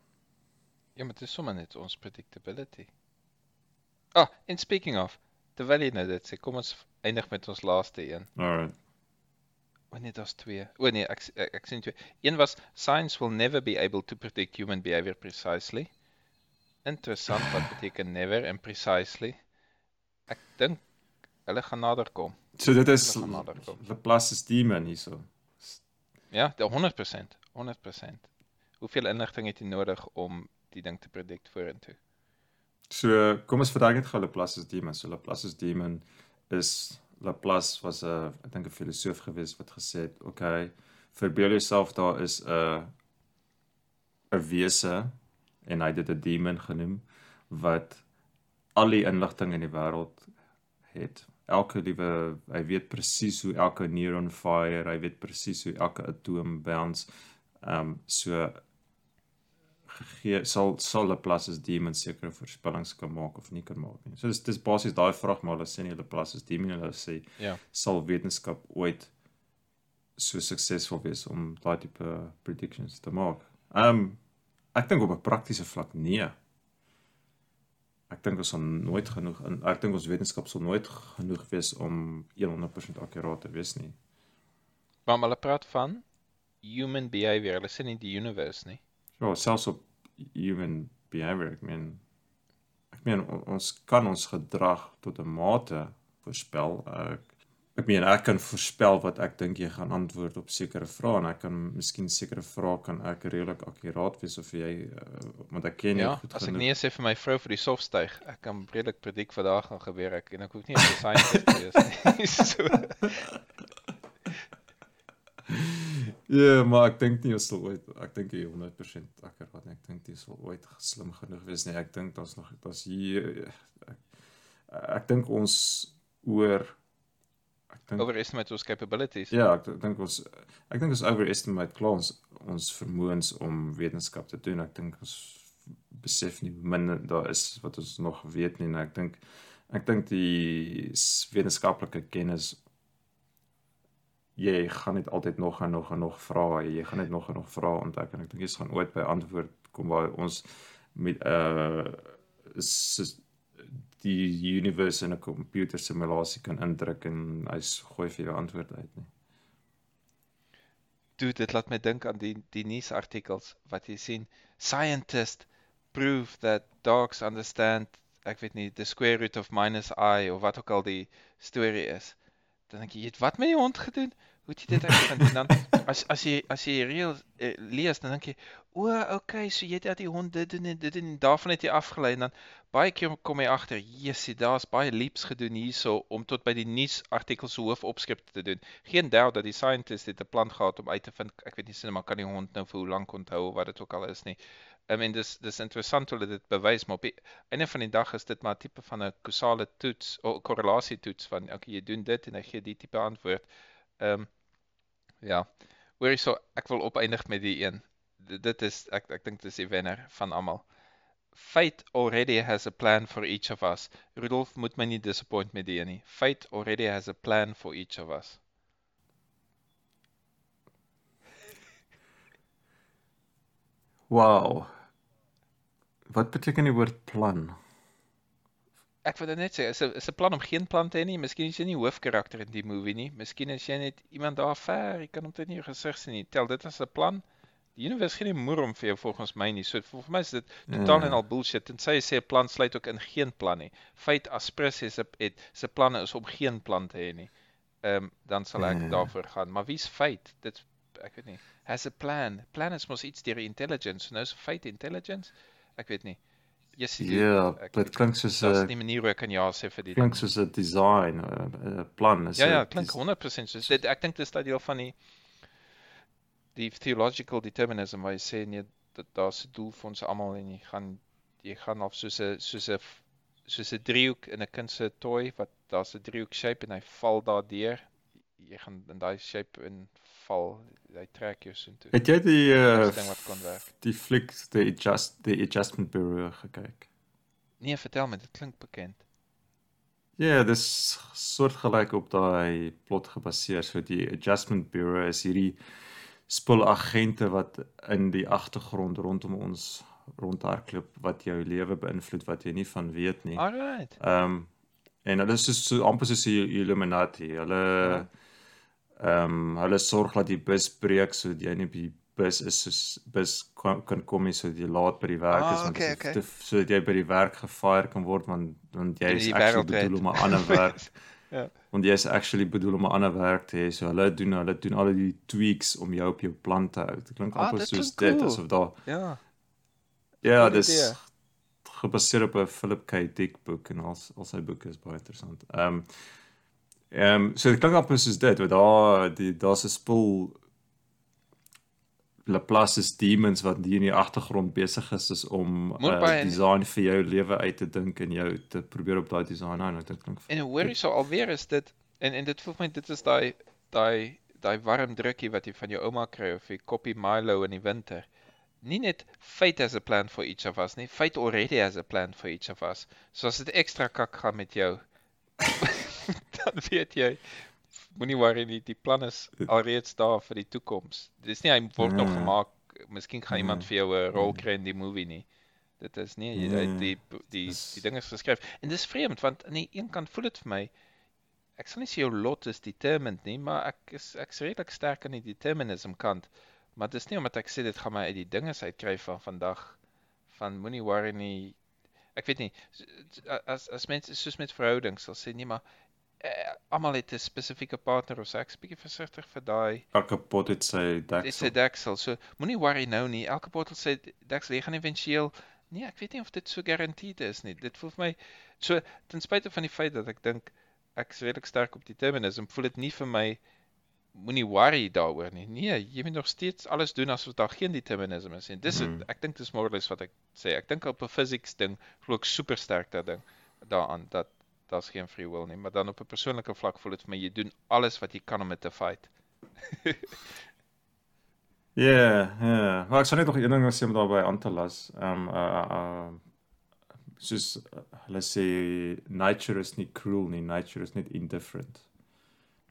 Ja, maar dit is sommer net ons predictability. Ah, in speaking of, terwyl jy nou dit sê, kom ons eindig met ons laaste een. Alright. Wanneer daar's twee. O nee, ek ek, ek sien twee. Een was science will never be able to predict human behavior precisely. Interessant wat beteken never and precisely. Ek dink hulle gaan nader kom. So dit is Laplace se demon hierso. Ja, 100%, 100%. Hoeveel inligting het jy nodig om die ding te predict vorentoe? So, kom ons verduidelik net gou Laplace se demon. So Laplace se demon is Laplace was 'n ek dink 'n filosoof gewees wat gesê het, "Oké, okay, verbeel jouself daar is 'n 'n wese en hy het dit 'n demon genoem wat al die inligting in die wêreld het. Elke liewe hy weet presies hoe elke neuron fire, hy weet presies hoe elke atoom bounce. Ehm um, so gegee sal sal Laplace se demon sekere voorspellings kan maak of nie kan maak nie. So dis dis basies daai vraag maar hulle sê nie Laplace se demon hulle sê ja. sal wetenskap ooit so suksesvol wees om daai tipe predictions te maak. Ehm um, Ek dink op 'n praktiese vlak nee. Ek dink ons sal nooit genoeg in ek dink ons wetenskap sal nooit genoeg wees om 100% akkuraat te wees nie. Maar hulle praat van human behavior, hulle sê nie die universe nie. Ja, selfs op human behavior, ek meen ek meen ons kan ons gedrag tot 'n mate voorspel. Ek ek meen ek kan voorspel wat ek dink jy gaan antwoord op sekere vrae en ek kan miskien sekere vrae kan ek redelik akkuraat wees of jy uh, want ek ken jou ja, goed genoeg. Ja, as ek nee sê vir my vrou vir die sofstyg, ek kan redelik predik wat daar gaan gebeur ek en ek hoef nie 'n scientist te wees nie. so. Ja, yeah, maar ek dink nie ons sal ooit ek dink jy 100% akkuraat nie. Ek dink jy sal ooit slim genoeg wees nie. Ek dink daar's nog daar's hier ek, ek dink ons oor dink overestimate ons capabilities. Ja, ek dink ons ek dink ons overestimate klaar ons ons vermoëns om wetenskap te doen. Ek dink ons besef nie min daar is wat ons nog weet nie. Ek dink ek dink die wetenskaplike kennis jy gaan net altyd nog en nog en nog vra. Jy gaan net nog en nog vra ontdek en ek dink jy gaan ooit by antwoord kom waar ons met 'n uh, die universe in 'n komputer simulasie kan indruk en hy gooi vir jou antwoord uit nie. Dude, dit laat my dink aan die die nuusartikels wat jy sien. Scientist prove that dogs understand, ek weet nie, the square root of minus i of wat ook al die storie is. Dan dink jy, wat met die hond gedoen? Hoe jy dit uitvind en dan as as jy as jy reël uh, lees dan dink jy o, okay, so jy het dat die hond dit doen en dit en daarvan het jy afgelei en dan baie keer kom jy agter, jessie, daar's baie leaps gedoen hierso om tot by die nuus artikels se hoofopskrifte te doen. Geen doubt dat die scientist dit 'n plan gehad om uit te vind, ek weet nie sin maar kan die hond nou vir hoe lank onthou wat dit ook al is nie. I mean dis dis interessant hoe dit bewys maar op die einde van die dag is dit maar tipe van 'n kausale toets of korrelasie toets van okay, jy doen dit en hy gee die tipe antwoord. Ehm um, ja. Hoorie so, ek wil opeindig met die een. D dit is ek ek dink dis die wenner van almal. Fate already has a plan for each of us. Rudolf moet my nie disappoint met die een nie. Fate already has a plan for each of us. Wow. Wat beteken die woord plan? Ek wil net sê, is 'n is 'n plan om geen plan te hê nie. Miskien is jy nie hoofkarakter in die movie nie. Miskien is jy net iemand daar ver, jy kan hom nie in jou gesig sien nie. Tel dit as 'n plan. Die universe gee nie moer om vir jou volgens my nie. So vir my is dit totaal Ja. en al bullshit. En sy sê 'n plan sluit ook in geen plan nie. Feit Aspris is 'n het se planne is om geen plan te hê nie. Ehm dan sal ek Ja. daarvoor gaan. Maar wie's feit? Dit ek weet nie. Has a plan. Plan is mos iets deur intelligence. Nou is feit intelligence? Ek weet nie. Yes, Ja, ek- dit klink soos 'n nie 'n manier hoe ek kan ja sê vir die klink soos 'n design, 'n plan is Ja ja, dit klink dis- 100% soos dit ek dink dis daai deel van die die theological determinism waar jy sê nee dat daar's 'n doel vir ons almal en jy gaan jy gaan af soos 'n soos 'n soos 'n driehoek in 'n kind se toy wat daar's 'n driehoek shape en hy val daardeur. Jy gaan in daai shape in val. Hy trek jou soontoe. Het jy die uh, ding wat kon werk. die fliek The Adjust The Adjustment Bureau gekyk? Nee, vertel my, dit klink bekend. Ja, dis soortgelyk op daai plot gebaseer. So die Adjustment Bureau is hierdie spul agente wat in die agtergrond rondom ons rondhardloop wat jou lewe beïnvloed wat jy nie van weet nie. Alright. Ehm um, en hulle is so, so amper soos die Illuminati. Hulle ehm um, hulle sorg dat die bus breek sodat jy nie by die bus is soos bus kan, kan kom nie sodat jy laat by die werk Ah, is want okay, dit is okay. te- sodat jy by die werk gefire kan word want want jy is actually bedoel om 'n ander werk Ja. want jy is actually bedoel om 'n ander werk te hê. So hulle doen hulle doen al die tweaks om jou op jou plan te hou. Dit klink Ah, amper soos klink dit cool. asof daar Ja. Ja, Goeie dis idee. gebaseer op 'n Philip K. Dick boek en al al sy boeke is baie interessant. Ehm um, ehm um, so dit klink amper soos dit, want daar die daar's 'n spul Laplace's demons wat hier in die agtergrond besig is is om 'n uh, design vir jou lewe uit te dink en jou te probeer op daai design aan. Nou, dit klink En hoor jy so alweer is dit en en dit voel my dit is daai daai daai warm drukkie wat jy van jou ouma kry of 'n koppie Milo in die winter. Nie net fate has a plan for each of us nie, fate already has a plan for each of us. So as dit ekstra kak gaan met jou, dan weet jy moenie worry nie, die plan is alreeds daar vir die toekoms. Dis nie hy word nog Ja. gemaak, miskien gaan iemand Ja. vir jou 'n rol kry in die movie nie. Dit is nie jy- Ja. die die die ding is geskryf. En dis vreemd want aan die een kant voel dit vir my ek sal nie sê jou lot is determined nie, maar ek is ek's redelik sterk aan die determinism kant. Maar dis nie omdat ek sê dit gaan my uit die dinges uitkry van vandag van moenie worry nie. Ek weet nie as as mense soos met verhoudings sal sê nee maar eh, almal het 'n spesifieke partner of so ek's bietjie versigtig vir daai elke pot het sy Dit is 'n deksel. deksel. So moenie worry nou nie. Elke bottel sê deksel jy gaan éventueel nee, ek weet nie of dit so garandeerd is nie. Dit voel vir my so ten spyte van die feit dat ek dink ek is redelik sterk op determinism, voel dit nie vir my moenie worry daaroor nie. Nee, jy moet nog steeds alles doen asof daar geen determinism is nie. Dis mm. Mhm. ek dink dis more or less wat ek sê. Ek dink op 'n physics ding glo ek super sterk ding daaraan dat daar's geen free will nie, maar dan op 'n persoonlike vlak voel dit vir my jy doen alles wat jy kan om dit te fight. Ja, ja. Maar ek sal net nog een ding sê om daarby aan te las. Ehm uh uh soos uh, hulle sê nature is nie cruel nie, nature is net indifferent.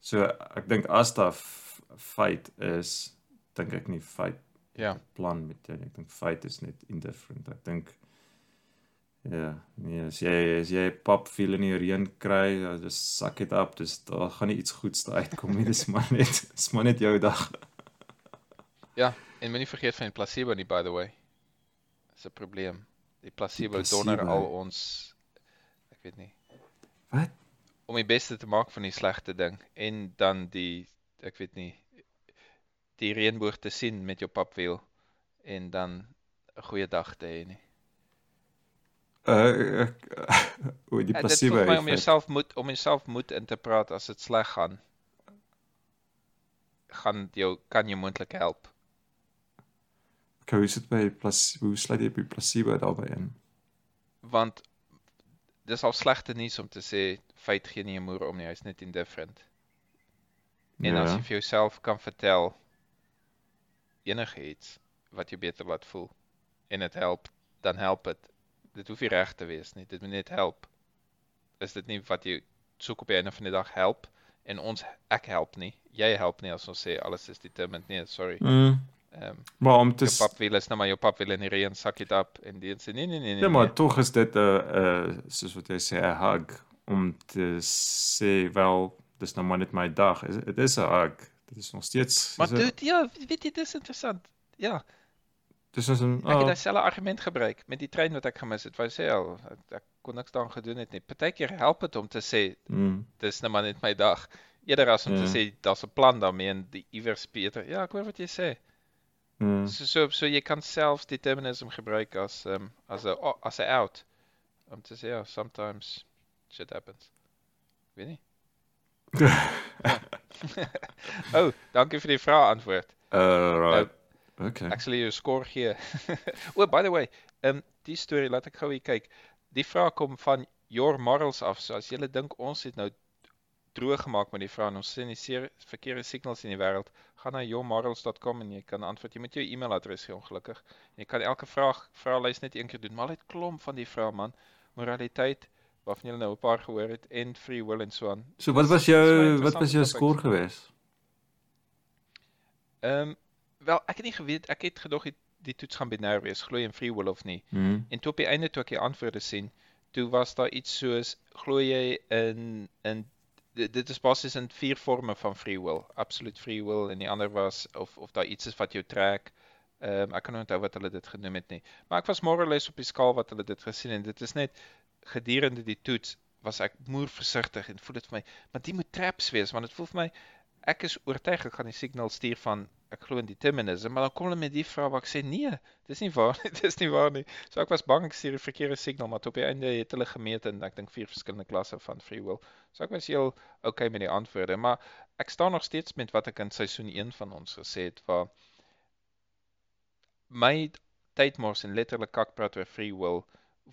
So ek dink as daar f- fate is, dink ek nie fate Ja. plan met jou nie. Ek dink fate is net indifferent. Ek dink ja, nee, as jy as jy pap veel in die reën kry, ja, dis sak dit op, dis daar gaan nie iets goeds uitkom nie. Dis maar net dis maar net jou dag. Ja, en moenie vergeet van die placebo nie by the way. Dis 'n probleem. Die placebo, placebo. donder al ons ek weet nie. Wat? Om die beste te maak van die slegte ding en dan die ek weet nie die reënboog te sien met jou papwiel en dan 'n goeie dag te hê nie. Uh ek o die Ja, dit placebo voel vir my om effek. jouself moed om jouself moed in te praat as dit sleg gaan. gaan jou kan jou moontlik help. Okay, hoe sit by placebo? Hoe sluit jy by placebo daarbey in? Want dis al slegte nuus om te sê feit gee nie 'n moer om nie, hy's net indifferent. En as Ja. jy vir jouself kan vertel enigiets wat jou beter laat voel en dit help, dan help dit. Dit hoef nie reg te wees nie, dit moet net help. Is dit nie wat jy soek op die einde van die dag help en ons ek help nie. Jy help nie as ons sê alles is determined nie, sorry. Mm. Ehm um, Maar om te jou pap wil is nou maar jou pap wil in die reën sak dit op en die sê nee nee nee nee. Ja, maar nee. tog is dit 'n uh, soos wat jy sê 'n hug om te sê wel dis nou maar net my dag. Dit is 'n hug. Dit is nog steeds Maar dude, ja, weet jy dis interessant. Ja, dis is 'n ek het oh, dieselfde argument gebruik met die trein wat ek gemis het. Wou sê al ek, ek kon niks daaraan gedoen het nie. Partykeer help dit om te sê mm, dis nou maar net my dag. Eerder as om Ja. te sê daar's 'n plan daarmee en die iewers beter. Ja, ek hoor wat jy sê. mm, So so so jy kan self determinism gebruik as um as 'n o- as 'n out om te sê ja, sometimes shit happens. Weet nie. oh, dankie vir die vraag antwoord. uh, right. Okay. Sal jou score gee. o, by the way, um die storie laat ek gou hier kyk. Die vraag kom van Your Morals af. So as jy dink ons het nou droog gemaak met die vraag en ons sien die seer- verkeerde signals in die wêreld, gaan na yourmorals.com en jy kan antwoord. Jy moet jou e-mailadres gee ongelukkig. En jy kan elke vraag vraelys net een keer doen, maar dit klomp van die vrae man. Moraliteit waarvan jy nou 'n paar gehoor het en free will en so aan. So wat was jou wat was jou topics. skoor geweest? Ehm um, wel, ek het nie geweet ek het gedog die, die toets gaan binêr wees, glo jy in free will of nie. Mm. En toe op die einde toe ek die antwoorde sien, toe was daar iets soos glo jy in in dit is basies in vier forme van free will. Absolute free will en die ander was of of daar iets is wat jou trek. Ehm um, ek kan nie onthou wat hulle dit genoem het nie. Maar ek was more or less op die skaal wat hulle dit gesien en dit is net gedurende die toets was ek moer versigtig en voel dit vir my, maar dit moet traps wees want dit voel vir my ek is oortuig ek gaan die signal stuur van ek glo in determinism, maar dan kom hulle met die vraag waar ek sê nee, dis nie waar nie, dis nie waar nie. So ek was bang ek stuur die verkeerde signal, maar op die einde het hulle gemeet en ek dink vier verskillende klasse van free will. So ek was heel okay met die antwoorde, maar ek staan nog steeds met wat ek in seisoen 1 van ons gesê het waar my tydmors en letterlik kakpraat oor free will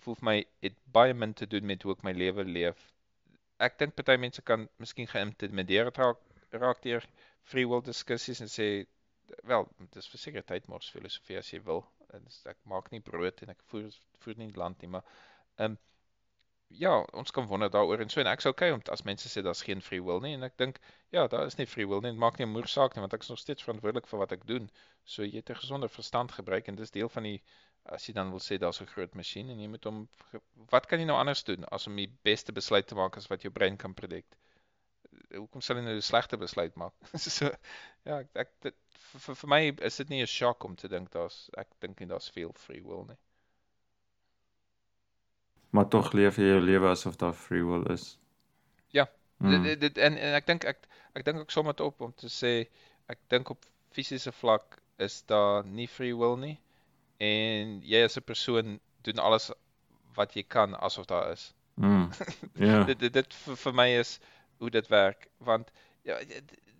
voel my het baie min te doen met hoe ek my lewe leef. Ek dink party mense kan miskien geïntimideer raak raak deur free will diskussies en sê wel, dis verseker tydmors filosofie as jy wil. En dis- ek maak nie brood en ek voer voer nie land nie, maar ehm um, ja, ons kan wonder daaroor en so en ek's okay om as mense sê daar's geen free will nie en ek dink ja, daar is nie free will nie. Dit maak nie 'n moer saak nie want ek is nog steeds verantwoordelik vir wat ek doen. So jy het 'n gesonde verstand gebruik en dis deel van die as jy dan wil sê daar's 'n groot masjien en jy moet hom wat kan jy nou anders doen as om die beste besluit te maak as wat jou brein kan predict? Hoekom sal jy nou 'n slegte besluit maak? so ja, ek, ek dit vir, vir my is dit nie 'n shock om te dink daar's ek dink nie daar's veel free will nie. Maar tog leef jy jou lewe asof daar free will is. Ja, Mm. Dit dit en, en ek dink ek ek dink ek som dit op om te sê ek dink op fisiese vlak is daar nie free will nie en jy as 'n persoon doen alles wat jy kan asof daar is. Mm. Ja. Dit dit, dit vir, vir my is hoe dit werk want ja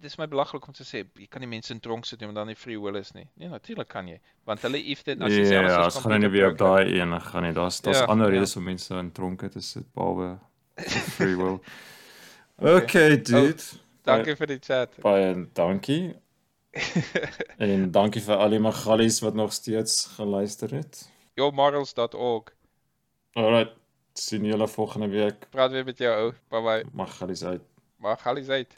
dis my belaglik om te sê jy kan nie mense in tronk sit nie want dan nie free will is nie. Nee, natuurlik kan jy. Want hulle if dit as jy sê Ja, ja, as gaan nie weer op daai een gaan nie. Daar's daar's Ja, ander ja. redes om mense in tronke te sit behalwe free will. Okay. Okay, dude. Dankie vir die chat. Baie dankie. En dankie vir al die magallies wat nog steeds geluister het. Yourmorals.org. Alright, sien julle volgende week. Praat weer met jou ou. Bye bye. Magallies uit. Mag alles uit.